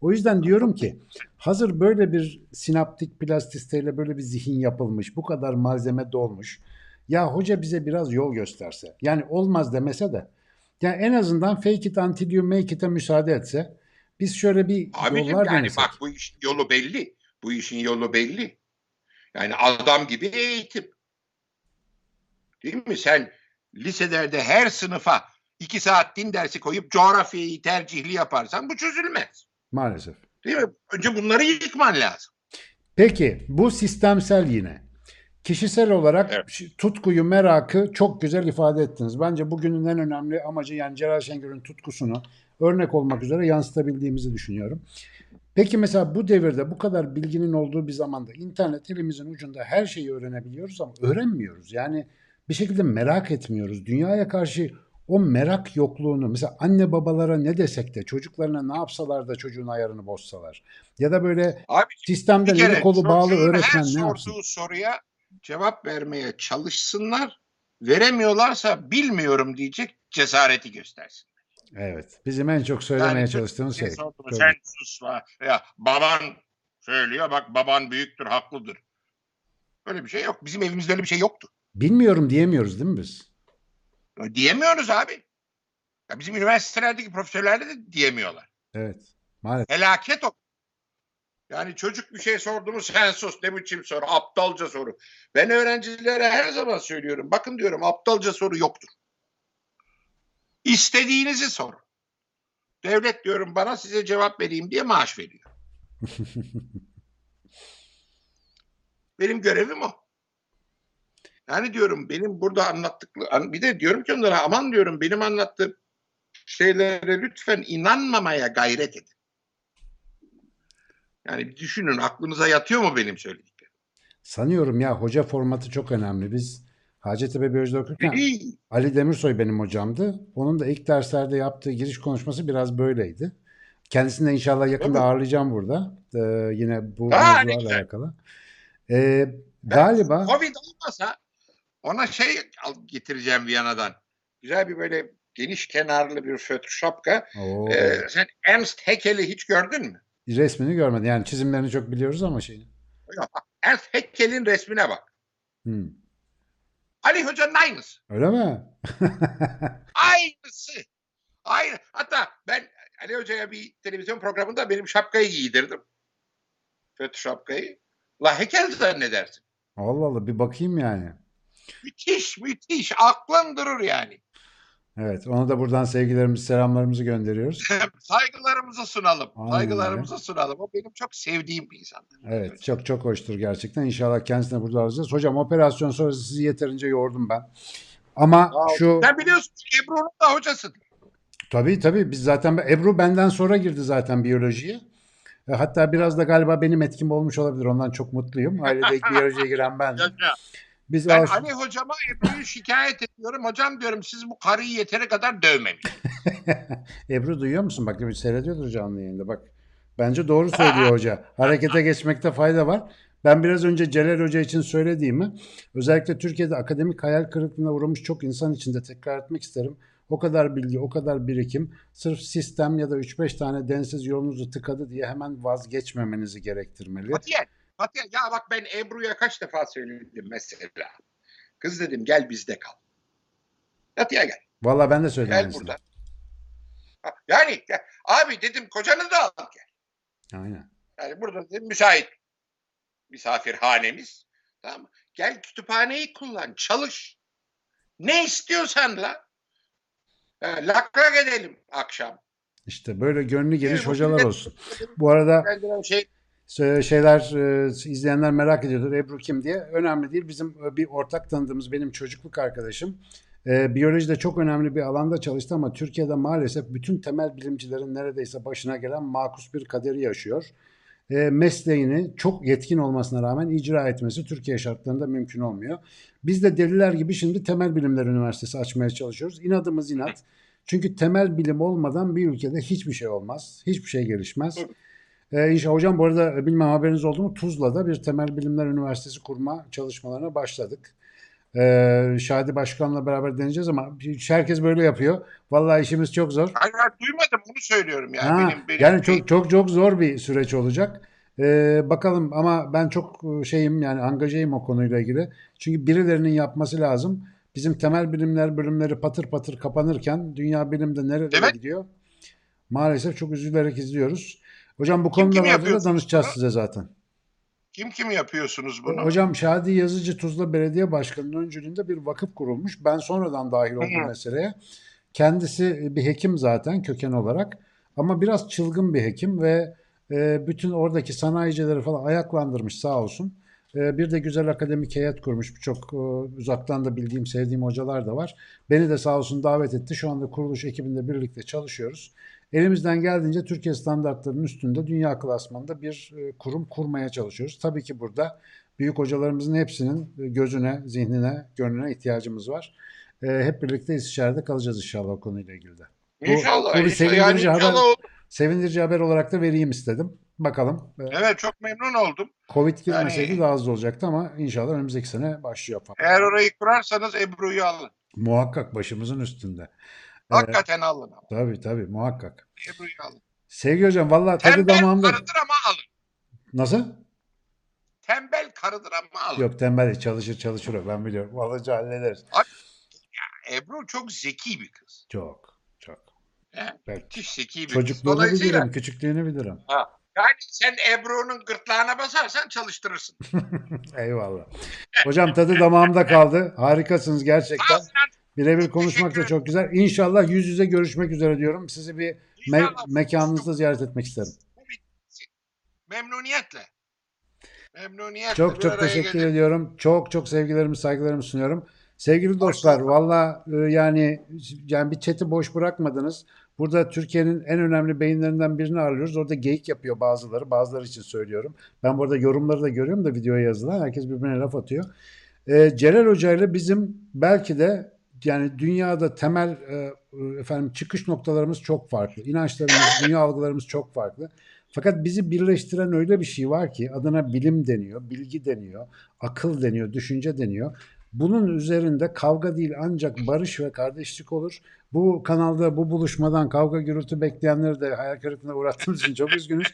O yüzden diyorum ki hazır böyle bir sinaptik plastisteyle böyle bir zihin yapılmış, bu kadar malzeme dolmuş. Ya hoca bize biraz yol gösterse. Yani olmaz demese de. Yani en azından fake it until you make it'e müsaade etse. Biz şöyle bir Abicim yollar yani denesek. bak bu işin yolu belli. Bu işin yolu belli. Yani adam gibi eğitim. Değil mi? Sen liselerde her sınıfa iki saat din dersi koyup coğrafyayı tercihli yaparsan bu çözülmez. Maalesef. Değil mi? Önce bunları yıkman lazım. Peki bu sistemsel yine. Kişisel olarak Evet. tutkuyu, merakı çok güzel ifade ettiniz. Bence bugünün en önemli amacı yani Celal Şengör'ün tutkusunu örnek olmak üzere yansıtabildiğimizi düşünüyorum. Peki mesela bu devirde bu kadar bilginin olduğu bir zamanda internet elimizin ucunda her şeyi öğrenebiliyoruz ama öğrenmiyoruz. Yani bir şekilde merak etmiyoruz. Dünyaya karşı o merak yokluğunu mesela anne babalara ne desek de çocuklarına ne yapsalar da çocuğun ayarını bozsalar ya da böyle Abi sistemde bir kere eli kolu bağlı öğretmen her ne yapsın? soruya cevap vermeye çalışsınlar. Veremiyorlarsa bilmiyorum diyecek cesareti göstersin. Evet. Bizim en çok söylemeye Yani çalıştığımız Şey Tabii. sen sus va- ya baban söylüyor bak baban büyüktür haklıdır. Öyle bir şey yok. Bizim evimizde öyle bir şey yoktu. Bilmiyorum diyemiyoruz değil mi biz? Diyemiyoruz abi. Ya bizim üniversitelerdeki profesörler de diyemiyorlar. Evet. Maalesef. Felaket o. Yani çocuk bir şey sordu mu sen sus ne biçim soru aptalca soru. Ben öğrencilere her zaman söylüyorum. Bakın diyorum aptalca soru yoktur. İstediğinizi sorun. Devlet diyorum bana size cevap vereyim diye maaş veriyor. Benim görevim o. Yani diyorum benim burada anlattıklı bir de diyorum ki onlara aman diyorum benim anlattığım şeylere lütfen inanmamaya gayret edin. Yani bir düşünün aklınıza yatıyor mu benim söylediklerim? Sanıyorum ya hoca formatı çok önemli. Biz Hacettepe Biyoloji okurken. Ali Demirsoy benim hocamdı. Onun da ilk derslerde yaptığı giriş konuşması biraz böyleydi. Kendisini de inşallah yakında ağırlayacağım burada. Ee, yine bu Aa, mevzularla alakalı. Ee, galiba Covid olmasa ona şey getireceğim Viyana'dan. Güzel bir böyle geniş kenarlı bir fötr şapka. Oo, Ee, sen Ernst Haeckel'i hiç gördün mü? resmini görmedim. Yani çizimlerini çok biliyoruz ama şeyini. Ernst Haeckel'in resmine bak. Hmm. Ali Hoca'nın aynısı. Öyle mi? Aynısı. Aynı. Hatta ben Ali Hoca'ya bir televizyon programında benim şapkayı giydirdim. Fötr şapkayı. La Haeckel zannedersin. Allah Allah bir bakayım yani. Müthiş müthiş. Aklın durur yani. Evet, ona da buradan sevgilerimizi, selamlarımızı gönderiyoruz. Saygılarımızı sunalım. Aynen Saygılarımızı sunalım. O benim çok sevdiğim bir insandır. Evet, çok çok hoştur gerçekten. İnşallah kendisine burada alacağız. Hocam operasyon sonrası sizi yeterince yordum ben. Ama ol. şu Sen biliyorsun Ebru'nun da hocasın. tabii tabii biz zaten Ebru benden sonra girdi zaten biyolojiye. E, Hatta biraz da galiba benim etkim olmuş olabilir. Ondan çok mutluyum. Ailede ilk biyolojiye giren bendim. Biz Ben alış- Ali hocama Ebru'yu şikayet ediyorum. Hocam diyorum siz bu karıyı yeteri kadar dövmemiş. Ebru duyuyor musun? Bak seyrediyordur canlı yayında. Bak bence doğru söylüyor hoca. Harekete geçmekte fayda var. Ben biraz önce Celal Hoca için söylediğimi özellikle Türkiye'de akademik hayal kırıklığına uğramış çok insan için de tekrar etmek isterim. O kadar bilgi, o kadar birikim sırf sistem ya da 3-5 tane densiz yolunuzu tıkadı diye hemen vazgeçmemenizi gerektirmeli. Katiyen. Katiyen. Ya bak ben Ebru'ya kaç defa söyledim mesela. Kız dedim gel bizde kal. Katiyen gel. Vallahi ben de söyledim. Gel burada. Yani ya, abi dedim kocanı da al gel. Aynen. Yani burada dedim müsait misafirhanemiz. Tamam mı? Gel kütüphaneyi kullan, çalış. Ne istiyorsan la. Ha, Lakrak edelim akşam. İşte böyle gönlü geniş hocalar olsun. Bu arada Ben şey şeyler e, izleyenler merak ediyordur Ebru kim diye. Önemli değil. Bizim e, bir ortak tanıdığımız benim çocukluk arkadaşım. E, biyolojide çok önemli bir alanda çalıştı ama Türkiye'de maalesef bütün temel bilimcilerin neredeyse başına gelen makus bir kaderi yaşıyor. E, mesleğini çok yetkin olmasına rağmen icra etmesi Türkiye şartlarında mümkün olmuyor. Biz de deliler gibi şimdi Temel Bilimler Üniversitesi açmaya çalışıyoruz. İnadımız inat. Çünkü temel bilim olmadan bir ülkede hiçbir şey olmaz. Hiçbir şey gelişmez. İnşallah hocam bu arada e, bilmem haberiniz oldu mu Tuzla'da bir temel bilimler üniversitesi kurma çalışmalarına başladık. Ee, Şadi Başkan'la beraber deneyeceğiz ama herkes böyle yapıyor. Vallahi işimiz çok zor. hayır, hayır, duymadım onu söylüyorum yani. Ha, benim, benim yani çok çok çok zor bir süreç olacak. Ee, bakalım ama ben çok e, şeyim yani angajeyim o konuyla ilgili. Çünkü birilerinin yapması lazım. Bizim temel bilimler bölümleri patır patır kapanırken dünya bilimde Evet. gidiyor? Maalesef çok üzülerek izliyoruz. Hocam bu Kim kimi konularda da yapıyorsunuz danışacağız size zaten. kim kim yapıyorsunuz bunu? Hocam Şadi Yazıcı Tuzla Belediye Başkanı'nın öncülüğünde bir vakıf kurulmuş. Ben sonradan dahil oldum Hı. meseleye. Kendisi bir hekim zaten köken olarak ama biraz çılgın bir hekim ve e, bütün oradaki sanayicileri falan ayaklandırmış sağ olsun. E, bir de güzel akademik heyet kurmuş. Çok e, uzaktan da bildiğim, sevdiğim hocalar da var. Beni de sağ olsun davet etti. Şu anda kuruluş ekibinde birlikte çalışıyoruz. Elimizden geldiğince Türkiye standartlarının üstünde dünya klasmanında bir e, kurum kurmaya çalışıyoruz. Tabii ki burada büyük hocalarımızın hepsinin e, gözüne, zihnine, gönlüne ihtiyacımız var. E, hep birlikte istişarede kalacağız inşallah o konuyla ilgili de. Bu- İnşallah. bu bir inşallah. sevindirici yani haber. Sevindirici haber olarak da vereyim istedim. Bakalım. Evet çok memnun oldum. Covid girmeseydi Yani- daha hızlı olacaktı ama inşallah önümüzdeki sene başlıyor falan. Eğer orayı kurarsanız Ebru'yu alın. Muhakkak başımızın üstünde. E, Hakikaten alın ama. tabii tabii muhakkak. Ebru'yu alın. Sevgili hocam valla tadı Tembel damağımda. karıdır ama alın. Nasıl? Tembel karıdır ama alın. Yok tembel değil, çalışır çalışır o ben biliyorum. Vallahi hallederiz. Ebru çok zeki bir kız. Çok çok. He, müthiş zeki bir kız. çocukluğunu Dolayısıyla bilirim, küçüklüğünü bilirim. yani sen Ebru'nun gırtlağına basarsan çalıştırırsın. Eyvallah. Hocam tadı damağımda kaldı. Harikasınız gerçekten. Sinan. Birebir konuşmak da çok güzel. İnşallah yüz yüze görüşmek üzere diyorum. Sizi bir me- İnşallah. mekanınızda ziyaret etmek isterim. Memnuniyetle. Memnuniyetle. Çok bir çok araya teşekkür gelin. ediyorum. Çok çok sevgilerimi, saygılarımı sunuyorum. Sevgili dostlar, valla e, yani yani bir chat'i boş bırakmadınız. Burada Türkiye'nin en önemli beyinlerinden birini arıyoruz. Orada geyik yapıyor bazıları. Bazıları için söylüyorum. Ben burada yorumları da görüyorum da videoya yazılan. Herkes birbirine laf atıyor. E, Celal Hoca ile bizim belki de yani dünyada temel e, efendim çıkış noktalarımız çok farklı. İnançlarımız, dünya algılarımız çok farklı. Fakat bizi birleştiren öyle bir şey var ki adına bilim deniyor, bilgi deniyor, akıl deniyor, düşünce deniyor. Bunun üzerinde kavga değil ancak barış ve kardeşlik olur. Bu kanalda bu buluşmadan kavga gürültü bekleyenleri de hayal kırıklığına uğrattığımız için çok üzgünüz.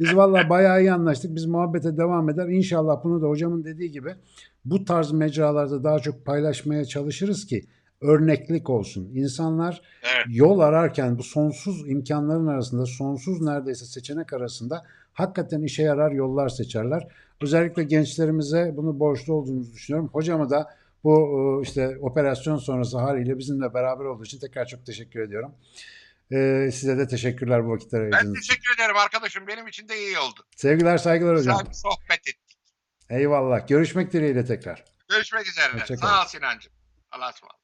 Biz valla bayağı iyi anlaştık. Biz muhabbete devam eder. İnşallah bunu da hocamın dediği gibi bu tarz mecralarda daha çok paylaşmaya çalışırız ki örneklik olsun. İnsanlar Evet. yol ararken bu sonsuz imkanların arasında, sonsuz neredeyse seçenek arasında hakikaten işe yarar yollar seçerler. Özellikle gençlerimize bunu borçlu olduğumuzu düşünüyorum. Hocama da bu e, işte operasyon sonrası haliyle bizimle beraber olduğu için tekrar çok teşekkür ediyorum. Ee, size de teşekkürler bu vakitleri Ben ayırdığınız için. teşekkür ederim arkadaşım. Benim için de iyi oldu. Sevgiler, saygılar hocam. Güzel sohbet ettik. Eyvallah. Görüşmek dileğiyle tekrar. Görüşmek üzere. Sağ ol Sinancığım. Allah'a ısmarladık.